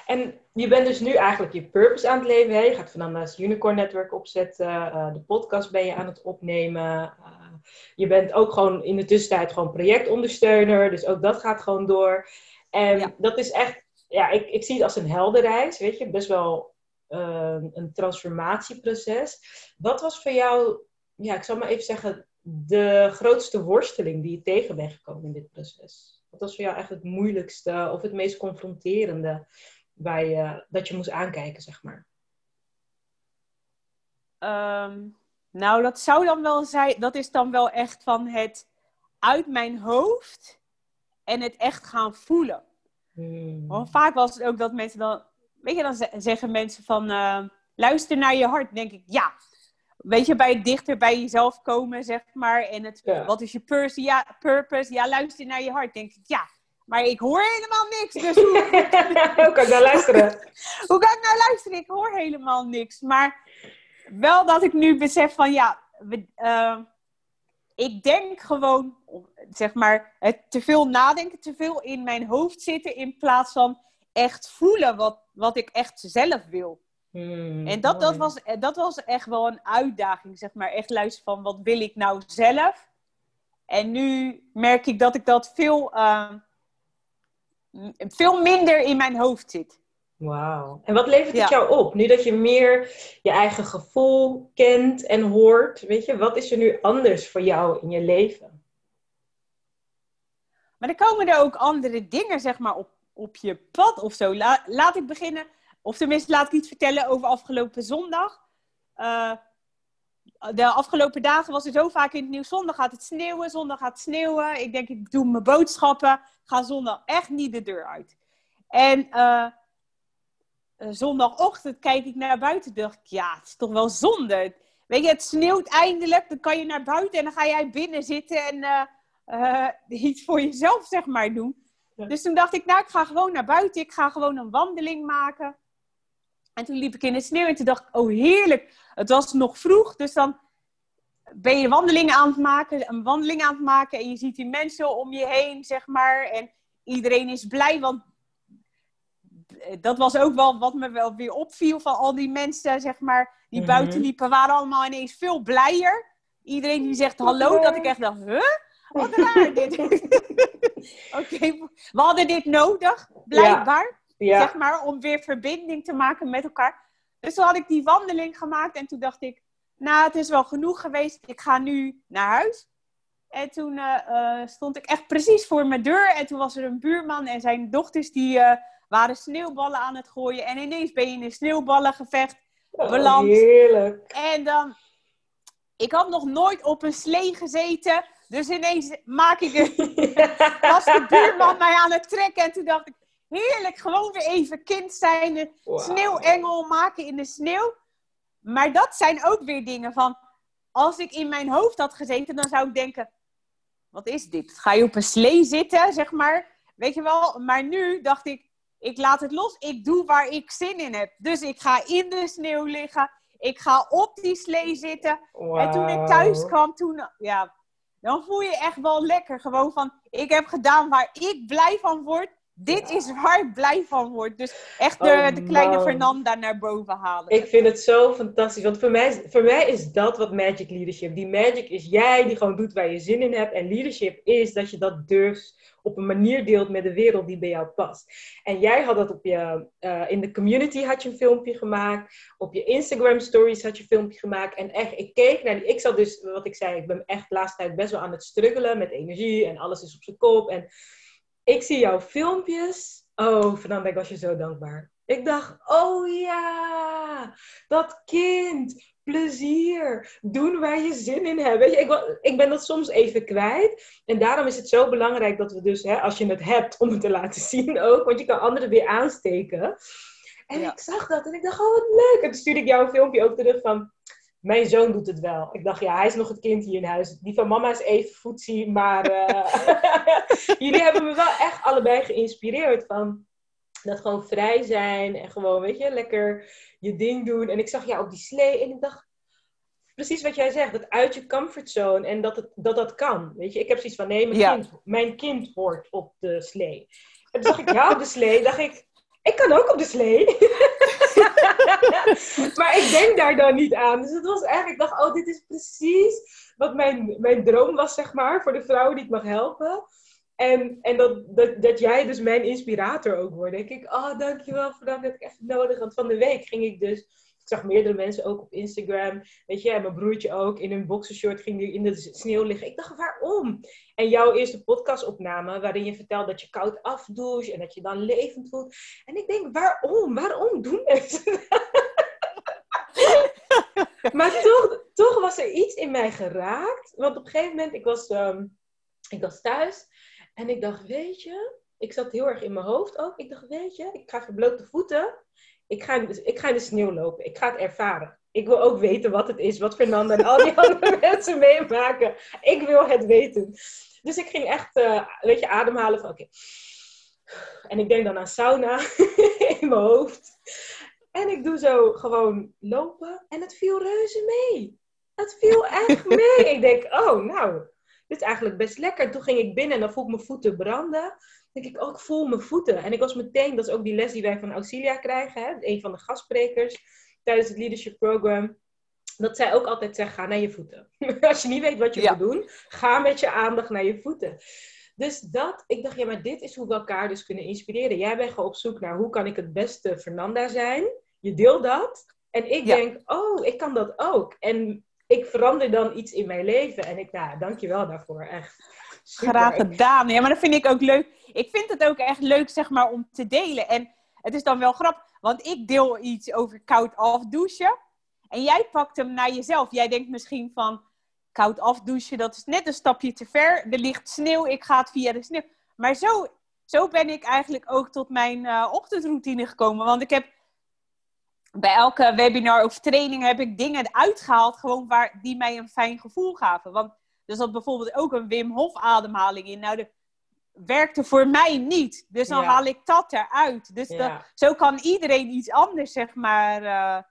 En je bent dus nu eigenlijk je purpose aan het leven. Hè? Je gaat Fernanda's Unicorn Network opzetten. eh, de podcast ben je aan het opnemen. eh, je bent ook gewoon in de tussentijd gewoon projectondersteuner. Dus ook dat gaat gewoon door. En Ja. dat is echt, ja, ik, ik zie het als een heldenreis. Weet je, best wel eh, een transformatieproces. Wat was voor jou, ja, ik zal maar even zeggen, de grootste worsteling die je tegen bent gekomen in dit proces? Wat was voor jou echt het moeilijkste of het meest confronterende waar je, dat je moest aankijken, zeg maar? Ehm, nou, dat zou dan wel zijn, dat is dan wel echt van het uit mijn hoofd en het echt gaan voelen. Hmm. Want vaak was het ook dat mensen dan, weet je, dan ze- zeggen mensen van, eh, luister naar je hart. Dan denk ik, ja. Weet je, bij het dichter bij jezelf komen, zeg maar. En het, Ja. wat is je purpose? Ja, purpose? Ja, luister naar je hart. denk ik, ja. Maar ik hoor helemaal niks. Dus hoe, Hoe kan ik daar luisteren? hoe kan ik nou luisteren? Ik hoor helemaal niks. Maar wel dat ik nu besef van, ja, we, eh, ik denk gewoon, zeg maar, het te veel nadenken, te veel in mijn hoofd zitten, in plaats van echt voelen wat, wat ik echt zelf wil. Hmm, En dat, dat, was, dat was echt wel een uitdaging, zeg maar. Echt luisteren van, wat wil ik nou zelf? En nu merk ik dat ik dat veel, eh, m- veel minder in mijn hoofd zit. Wauw. En wat levert het Ja. jou op? Nu dat je meer je eigen gevoel kent en hoort, weet je, wat is er nu anders voor jou in je leven? Maar dan komen er ook andere dingen, zeg maar, op, op je pad of zo. La- laat ik beginnen, of tenminste laat ik iets vertellen over afgelopen zondag. Eh, de afgelopen dagen was er zo vaak in het nieuws. Zondag gaat het sneeuwen, zondag gaat het sneeuwen. Ik denk, ik doe mijn boodschappen. Ga zondag echt niet de deur uit. En eh, zondagochtend kijk ik naar buiten. dacht ik, ja, het is toch wel zonde. Weet je, het sneeuwt eindelijk. Dan kan je naar buiten en dan ga jij binnen zitten en eh, eh, iets voor jezelf, zeg maar, doen. Ja. Dus toen dacht ik, nou, ik ga gewoon naar buiten. Ik ga gewoon een wandeling maken. En toen liep ik in de sneeuw en toen dacht ik, oh heerlijk. Het was nog vroeg, dus dan ben je wandelingen aan het maken, een wandeling aan het maken en je ziet die mensen om je heen, zeg maar. En iedereen is blij, want dat was ook wel wat me wel weer opviel van al die mensen, zeg maar, die Mhm. buiten liepen, waren allemaal ineens veel blijer. Iedereen die zegt hallo, dat ik echt dacht, huh? Wat raar dit. Oké, we hadden dit nodig, blijkbaar Ja, zeg maar, om weer verbinding te maken met elkaar. Dus toen had ik die wandeling gemaakt en toen dacht ik, nou, het is wel genoeg geweest, ik ga nu naar huis. En toen eh, eh, stond ik echt precies voor mijn deur en toen was er een buurman en zijn dochters die eh, waren sneeuwballen aan het gooien. En ineens ben je in een sneeuwballengevecht Oh, beland. heerlijk. En dan, ik had nog nooit op een slee gezeten, dus ineens maak ik een was de buurman mij aan het trekken. En toen dacht ik, heerlijk, gewoon weer even kind zijn. Een sneeuwengel maken in de sneeuw. Maar dat zijn ook weer dingen van... Als ik in mijn hoofd had gezeten, dan zou ik denken... Wat is dit? Ga je op een slee zitten, zeg maar? Weet je wel? Maar nu dacht ik, ik laat het los. Ik doe waar ik zin in heb. Dus ik ga in de sneeuw liggen. Ik ga op die slee zitten. En toen ik thuis kwam, toen, ja, dan voel je echt wel lekker. Gewoon van, ik heb gedaan waar ik blij van word. Dit Ja. is waar ik blij van word. Dus echt de, Oh, de kleine man. Fernanda naar boven halen. Ik vind het zo fantastisch. Want voor mij, voor mij is dat wat magic leadership. Die magic is jij die gewoon doet waar je zin in hebt. En leadership is dat je dat durft op een manier deelt met de wereld die bij jou past. En jij had dat op je, eh, in de community had je een filmpje gemaakt. Op je Instagram stories had je een filmpje gemaakt. En echt, ik keek naar die, ik zat dus, wat ik zei, ik ben echt de laatste tijd best wel aan het struggelen met energie. En alles is op zijn kop. En ik zie jouw filmpjes. Oh, Fernanda, ik was je zo dankbaar. Ik dacht, oh ja, dat kind, plezier, doen waar je zin in hebt. Weet je, ik, ik ben dat soms even kwijt. En daarom is het zo belangrijk dat we dus, hè, als je het hebt, om het te laten zien ook. Want je kan anderen weer aansteken. En Ja. ik zag dat en ik dacht, oh wat leuk. En toen stuurde ik jou een filmpje ook terug van, mijn zoon doet het wel. Ik dacht, ja, hij is nog het kind hier in huis. Die van mama is even voetzie, maar eh, jullie hebben me wel echt allebei geïnspireerd van... Dat gewoon vrij zijn en gewoon, weet je, lekker je ding doen. En ik zag jou op die slee en ik dacht, precies wat jij zegt, dat uit je comfortzone en dat het, dat, dat kan. Weet je, ik heb zoiets van, nee, mijn, kind, mijn kind hoort op de slee. En toen zag ik jou op de slee, dacht ik, ik kan ook op de slee. maar ik denk daar dan niet aan. Dus het was eigenlijk, ik dacht, oh, dit is precies wat mijn, mijn droom was, zeg maar, voor de vrouwen die ik mag helpen. En, en dat, dat, dat jij dus mijn inspirator ook wordt. denk ik, oh, dankjewel voor dat, ik echt nodig. Want van de week ging ik dus ik zag meerdere mensen ook op Instagram. Weet je, en mijn broertje ook in een boxershort ging die in de sneeuw liggen. Ik dacht, waarom? En jouw eerste podcastopname, waarin je vertelt dat je koud afdoucht en dat je dan levend voelt. En ik denk, waarom? Waarom doen mensen maar toch, toch was er iets in mij geraakt. Want op een gegeven moment, ik was, ehm, ik was thuis en ik dacht, weet je, ik zat heel erg in mijn hoofd ook. Ik dacht, weet je, ik ga blote voeten ik ga, ik ga in de sneeuw lopen. Ik ga het ervaren. Ik wil ook weten wat het is, wat Fernanda en al die andere mensen meemaken. Ik wil het weten. Dus ik ging echt, uh, weet je, ademhalen van oké. En ik denk dan aan sauna in mijn hoofd. En ik doe zo gewoon lopen en het viel reuze mee. Het viel echt mee. ik denk, oh nou, dit is eigenlijk best lekker. Toen ging ik binnen en dan voel ik mijn voeten branden denk ik ook, voel mijn voeten. En ik was meteen, dat is ook die les die wij van Auxilia krijgen, hè, een van de gastsprekers tijdens het leadership program. Dat zij ook altijd zegt, ga naar je voeten. Als je niet weet wat je moet doen, ga met je aandacht naar je voeten. Dus dat, ik dacht, ja, maar dit is hoe we elkaar dus kunnen inspireren. Jij bent gewoon op zoek naar hoe kan ik het beste Fernanda zijn. Je deelt dat. En ik denk, oh, ik kan dat ook. En ik verander dan iets in mijn leven. En ik, nou, dank je wel daarvoor, echt. Graag gedaan. Ja, maar dat vind ik ook leuk. Ik vind het ook echt leuk, zeg maar, om te delen. En het is dan wel grappig, want ik deel iets over koud afdouchen. En jij pakt hem naar jezelf. Jij denkt misschien van, koud afdouchen, dat is net een stapje te ver. Er ligt sneeuw, ik ga het via de sneeuw. Maar zo, zo ben ik eigenlijk ook tot mijn uh, ochtendroutine gekomen. Want ik heb bij elke webinar of training heb ik dingen uitgehaald, gewoon waar, die mij een fijn gevoel gaven. Want er zat bijvoorbeeld ook een Wim Hof ademhaling in. Nou, de werkte voor mij niet. Dus dan haal ik dat eruit. Dus zo kan iedereen iets anders, zeg maar, uh,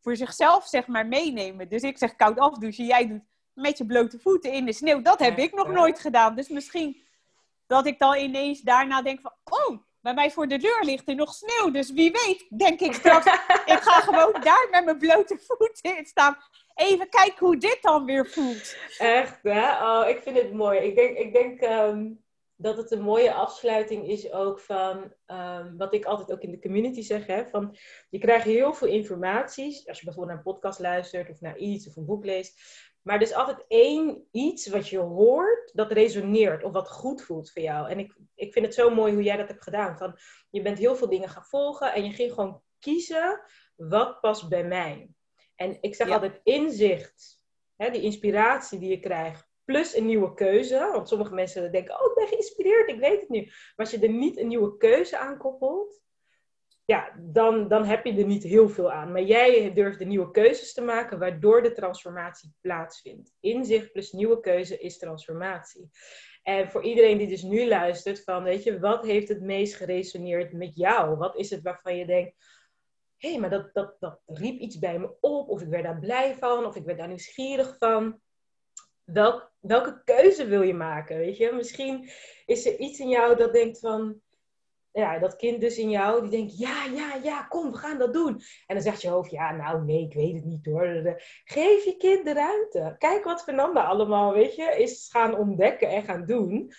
voor zichzelf, zeg maar, meenemen. Dus ik zeg koud afdouchen. Jij doet met je blote voeten in de sneeuw. Dat heb ik nog nooit gedaan. Dus misschien dat ik dan ineens daarna denk van... Oh, bij mij voor de deur ligt er nog sneeuw. Dus wie weet, denk ik straks... ik ga gewoon daar met mijn blote voeten in staan even kijken hoe dit dan weer voelt. Echt, hè? Oh, ik vind het mooi. Ik denk, ik denk ehm, dat het een mooie afsluiting is ook van ehm, wat ik altijd ook in de community zeg. Hè, van, je krijgt heel veel informaties. Als je bijvoorbeeld naar een podcast luistert of naar iets of een boek leest. Maar er is altijd één iets wat je hoort dat resoneert of wat goed voelt voor jou. En ik, ik vind het zo mooi hoe jij dat hebt gedaan. Van, je bent heel veel dingen gaan volgen en je ging gewoon kiezen wat past bij mij. En ik zeg altijd inzicht, hè, die inspiratie die je krijgt, plus een nieuwe keuze. Want sommige mensen denken, oh, ik ben geïnspireerd, ik weet het nu. Maar als je er niet een nieuwe keuze aan koppelt, ja, dan, dan heb je er niet heel veel aan. Maar jij durft de nieuwe keuzes te maken, waardoor de transformatie plaatsvindt. Inzicht plus nieuwe keuze is transformatie. En voor iedereen die dus nu luistert, van weet je, wat heeft het meest geresoneerd met jou? Wat is het waarvan je denkt, hé, hey, maar dat, dat, dat riep iets bij me op, of ik werd daar blij van, of ik werd daar nieuwsgierig van. Welk, welke keuze wil je maken? Weet je, misschien is er iets in jou dat denkt van, ja, dat kind dus in jou, die denkt, ja, ja, ja, kom, we gaan dat doen. En dan zegt je hoofd, ja, nou, nee, ik weet het niet hoor. Geef je kind de ruimte. Kijk wat Fernanda allemaal, weet je, is gaan ontdekken en gaan doen.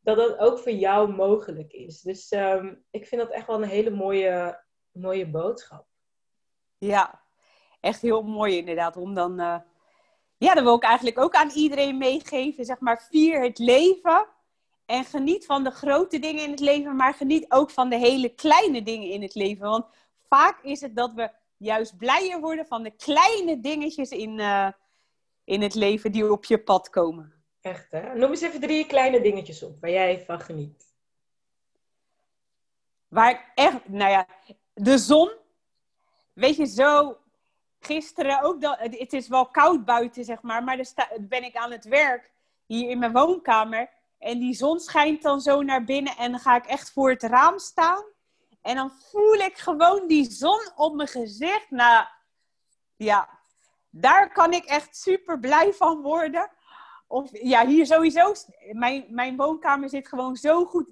Dat dat ook voor jou mogelijk is. Dus um, ik vind dat echt wel een hele mooie, mooie boodschap. Ja, echt heel mooi inderdaad. Om dan, uh, ja, dat wil ik eigenlijk ook aan iedereen meegeven. Zeg maar, vier het leven. En geniet van de grote dingen in het leven, maar geniet ook van de hele kleine dingen in het leven. Want vaak is het dat we juist blijer worden van de kleine dingetjes in, uh, in het leven die op je pad komen. Echt, hè? Noem eens even drie kleine dingetjes op waar jij van geniet. Waar ik echt, nou ja, de zon weet je, zo gisteren ook, dat, het is wel koud buiten, zeg maar, maar dan ben ik aan het werk hier in mijn woonkamer. En die zon schijnt dan zo naar binnen en dan ga ik echt voor het raam staan. En dan voel ik gewoon die zon op mijn gezicht. Nou, ja, daar kan ik echt super blij van worden. Of ja, hier sowieso. Mijn, mijn woonkamer zit gewoon zo goed.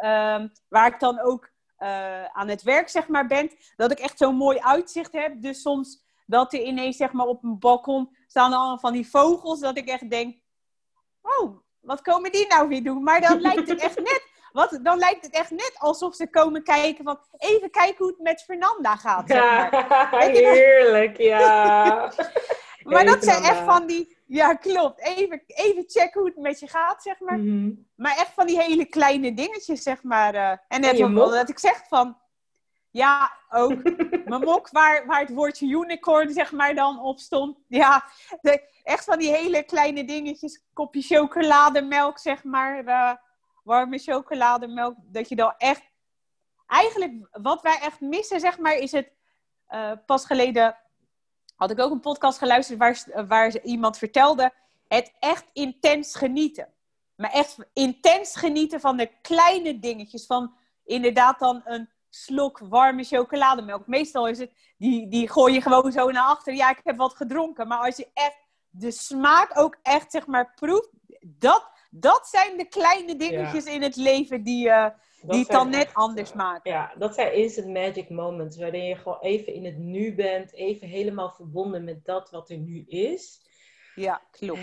Uh, waar ik dan ook uh, aan het werk zeg maar ben. Dat ik echt zo'n mooi uitzicht heb. Dus soms dat er ineens zeg maar op een balkon staan allemaal van die vogels. Dat ik echt denk. Oh, wat komen die nou weer doen? Maar dan lijkt het echt net. Wat, dan lijkt het echt net alsof ze komen kijken van even kijken hoe het met Fernanda gaat. Zeg maar. Ja, heerlijk, ja. maar dat zijn echt van die, ja klopt, even, even checken hoe het met je gaat, zeg maar. Mhm. Maar echt van die hele kleine dingetjes, zeg maar. eh. en net ook mok? dat ik zeg van, ja, ook mijn mok waar, waar het woordje unicorn, zeg maar, dan op stond. Ja, de, echt van die hele kleine dingetjes, kopje chocolademelk, zeg maar. eh, warme chocolademelk, dat je dan echt... Eigenlijk, wat wij echt missen, zeg maar, is het... eh, pas geleden had ik ook een podcast geluisterd waar, waar iemand vertelde... Het echt intens genieten. Maar echt intens genieten van de kleine dingetjes. Van inderdaad dan een slok warme chocolademelk. Meestal is het, die, die gooi je gewoon zo naar achter. Ja, ik heb wat gedronken. Maar als je echt de smaak ook echt, zeg maar, proeft. Dat, dat zijn de kleine dingetjes in het leven die, eh, die het dan net echt, anders eh, maken. Ja, dat zijn instant magic moments. Waarin je gewoon even in het nu bent. Even helemaal verbonden met dat wat er nu is. Ja, klopt.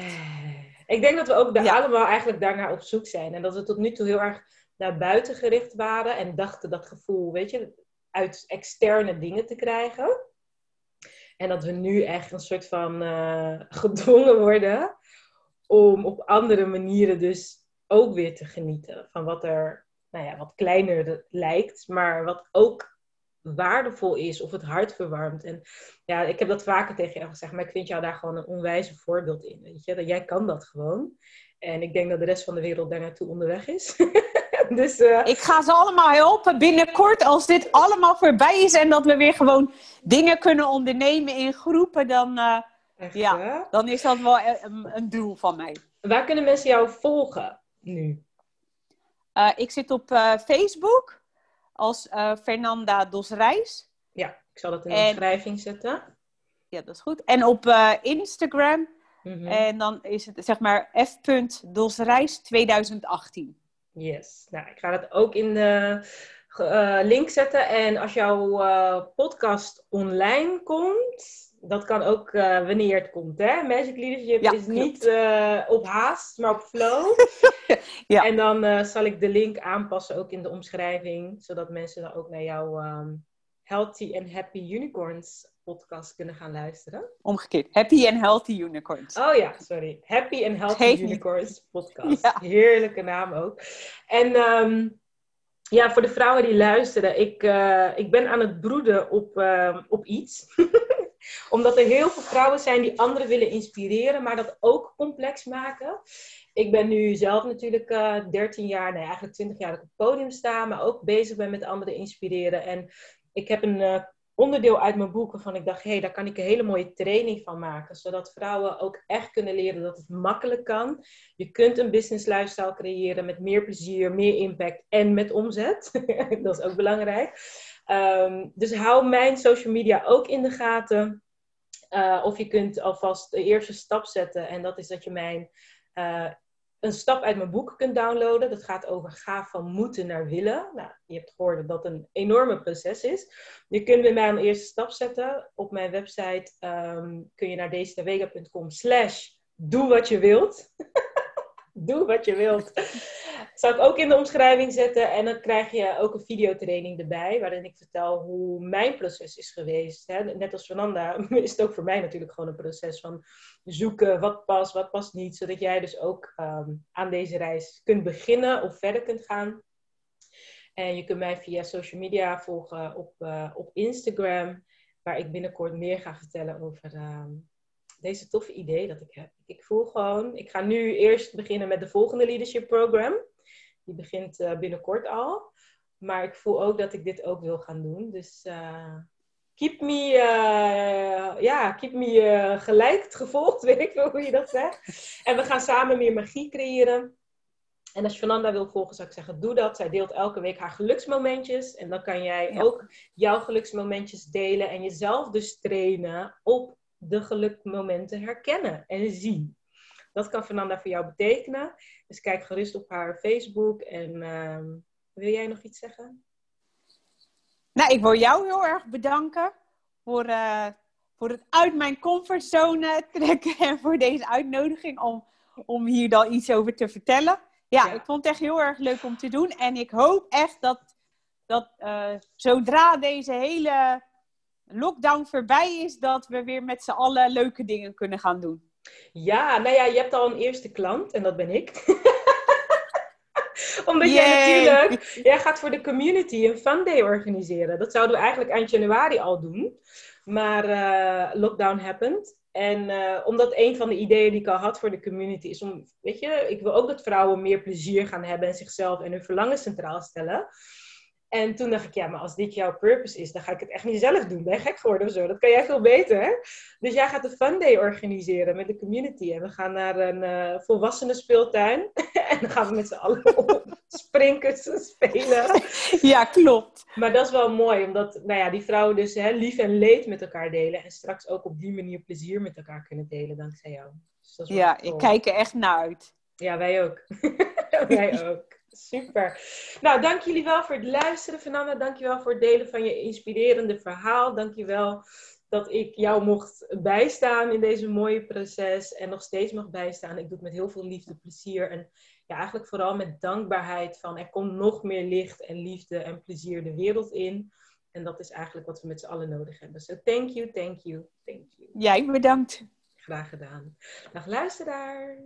Ik denk dat we ook Ja. allemaal eigenlijk daarnaar op zoek zijn. En dat we tot nu toe heel erg naar buiten gericht waren. En dachten dat gevoel, weet je, uit externe dingen te krijgen. En dat we nu echt een soort van eh, gedwongen worden om op andere manieren dus ook weer te genieten van wat er, nou ja, wat kleiner lijkt, maar wat ook waardevol is of het hart verwarmt. En ja, ik heb dat vaker tegen jou gezegd, maar ik vind jou daar gewoon een onwijze voorbeeld in, weet je. Dat jij kan dat gewoon. En ik denk dat de rest van de wereld daar naartoe onderweg is. dus eh, Ik ga ze allemaal helpen binnenkort als dit allemaal voorbij is en dat we weer gewoon dingen kunnen ondernemen in groepen, dan, eh, echt, ja. hè? dan is dat wel een, een doel van mij. Waar kunnen mensen jou volgen nu? Eh, ik zit op eh, Facebook als eh, Fernanda Dos Reis. Ja, ik zal dat in de En- beschrijving zetten. Ja, dat is goed. En op eh, Instagram. Mhm. En dan is het zeg maar f.dosreis 2018. Yes. Nou, ik ga dat ook in de eh, link zetten. En als jouw eh, podcast online komt, dat kan ook eh, wanneer het komt. Hè? Magic Leadership Ja, is klopt. niet op haast, maar op flow. Ja. En dan zal ik de link aanpassen ook in de omschrijving, zodat mensen dan ook naar jouw ehm, Healthy and Happy Unicorns podcast kunnen gaan luisteren. Omgekeerd. Happy and Healthy Unicorns. Oh ja, sorry. Happy and Healthy niet. Unicorns podcast. Ja. Heerlijke naam ook. En ehm, ja, voor de vrouwen die luisteren, ik, eh, ik ben aan het broeden op, ehm, op iets. Omdat er heel veel vrouwen zijn die anderen willen inspireren, maar dat ook complex maken. Ik ben nu zelf natuurlijk eh 13 jaar, nee eigenlijk 20 jaar op het podium sta, maar ook bezig ben met anderen inspireren. En ik heb een eh, onderdeel uit mijn boek waarvan ik dacht, hé, hey, daar kan ik een hele mooie training van maken. Zodat vrouwen ook echt kunnen leren dat het makkelijk kan. Je kunt een business lifestyle creëren met meer plezier, meer impact en met omzet. dat is ook belangrijk. Ehm, dus hou mijn social media ook in de gaten. Eh, of je kunt alvast de eerste stap zetten. En dat is dat je mijn eh, een stap uit mijn boek kunt downloaden. Dat gaat over ga van moeten naar willen. Nou, je hebt gehoord dat dat een enorme proces is. Je kunt bij mij een eerste stap zetten. Op mijn website ehm, kun je naar dezetawega.com slash doe wat je wilt. doe wat je wilt. Zal ik ook in de omschrijving zetten. En dan krijg je ook een videotraining erbij. Waarin ik vertel hoe mijn proces is geweest. Hè. Net als Fernanda is het ook voor mij natuurlijk gewoon een proces van zoeken wat past, wat past niet. Zodat jij dus ook ehm, aan deze reis kunt beginnen of verder kunt gaan. En je kunt mij via social media volgen op, eh, op Instagram. Waar ik binnenkort meer ga vertellen over ehm, deze toffe idee dat ik heb. Ik voel gewoon, ik ga nu eerst beginnen met de volgende leadership program. Die begint eh, binnenkort al. Maar ik voel ook dat ik dit ook wil gaan doen. Dus eh, keep me, eh, ja, keep me gelijk gevolgd, weet ik wel hoe je dat zegt. En we gaan samen meer magie creëren. En als Fernanda wil volgen, zou ik zeggen, doe dat. Zij deelt elke week haar geluksmomentjes. En dan kan jij ook jouw geluksmomentjes delen en jezelf dus trainen op de gelukmomenten herkennen en zien. Dat kan Fernanda voor jou betekenen. Dus kijk gerust op haar Facebook. En ehm, wil jij nog iets zeggen? Nou, ik wil jou heel erg bedanken voor, uh, voor het uit mijn comfortzone trekken en voor deze uitnodiging om, om hier dan iets over te vertellen. Ja, ik vond het echt heel erg leuk om te doen. En ik hoop echt dat, dat uh, zodra deze hele lockdown voorbij is, dat we weer met z'n allen leuke dingen kunnen gaan doen. Ja, nou ja, je hebt al een eerste klant en dat ben ik. Omdat jij natuurlijk, jij gaat voor de community een fun day organiseren. Dat zouden we eigenlijk eind januari al doen. Maar uh, lockdown happened. En uh, omdat een van de ideeën die ik al had voor de community is om, weet je, ik wil ook dat vrouwen meer plezier gaan hebben en zichzelf en hun verlangen centraal stellen. En toen dacht ik, ja, maar als dit jouw purpose is, dan ga ik het echt niet zelf doen. Ben je gek geworden of zo? Dat kan jij veel beter. Dus jij gaat een fun day organiseren met de community. En we gaan naar een uh, volwassenen speeltuin. en dan gaan we met z'n allen op springkussen spelen. Ja, klopt. Maar dat is wel mooi, omdat nou ja, die vrouwen dus hè, lief en leed met elkaar delen. En straks ook op die manier plezier met elkaar kunnen delen, dankzij jou. Dus dat is ja, ik kijk er echt naar uit. Ja, wij ook. wij ook. Super. Nou, dank jullie wel voor het luisteren, Fernanda. Dank je wel voor het delen van je inspirerende verhaal. Dank je wel dat ik jou mocht bijstaan in deze mooie proces en nog steeds mag bijstaan. Ik doe het met heel veel liefde, plezier en ja, eigenlijk vooral met dankbaarheid van er komt nog meer licht en liefde en plezier de wereld in. En dat is eigenlijk wat we met z'n allen nodig hebben. So thank you, thank you, thank you. Jij bedankt. Graag gedaan. Dag luisteraar.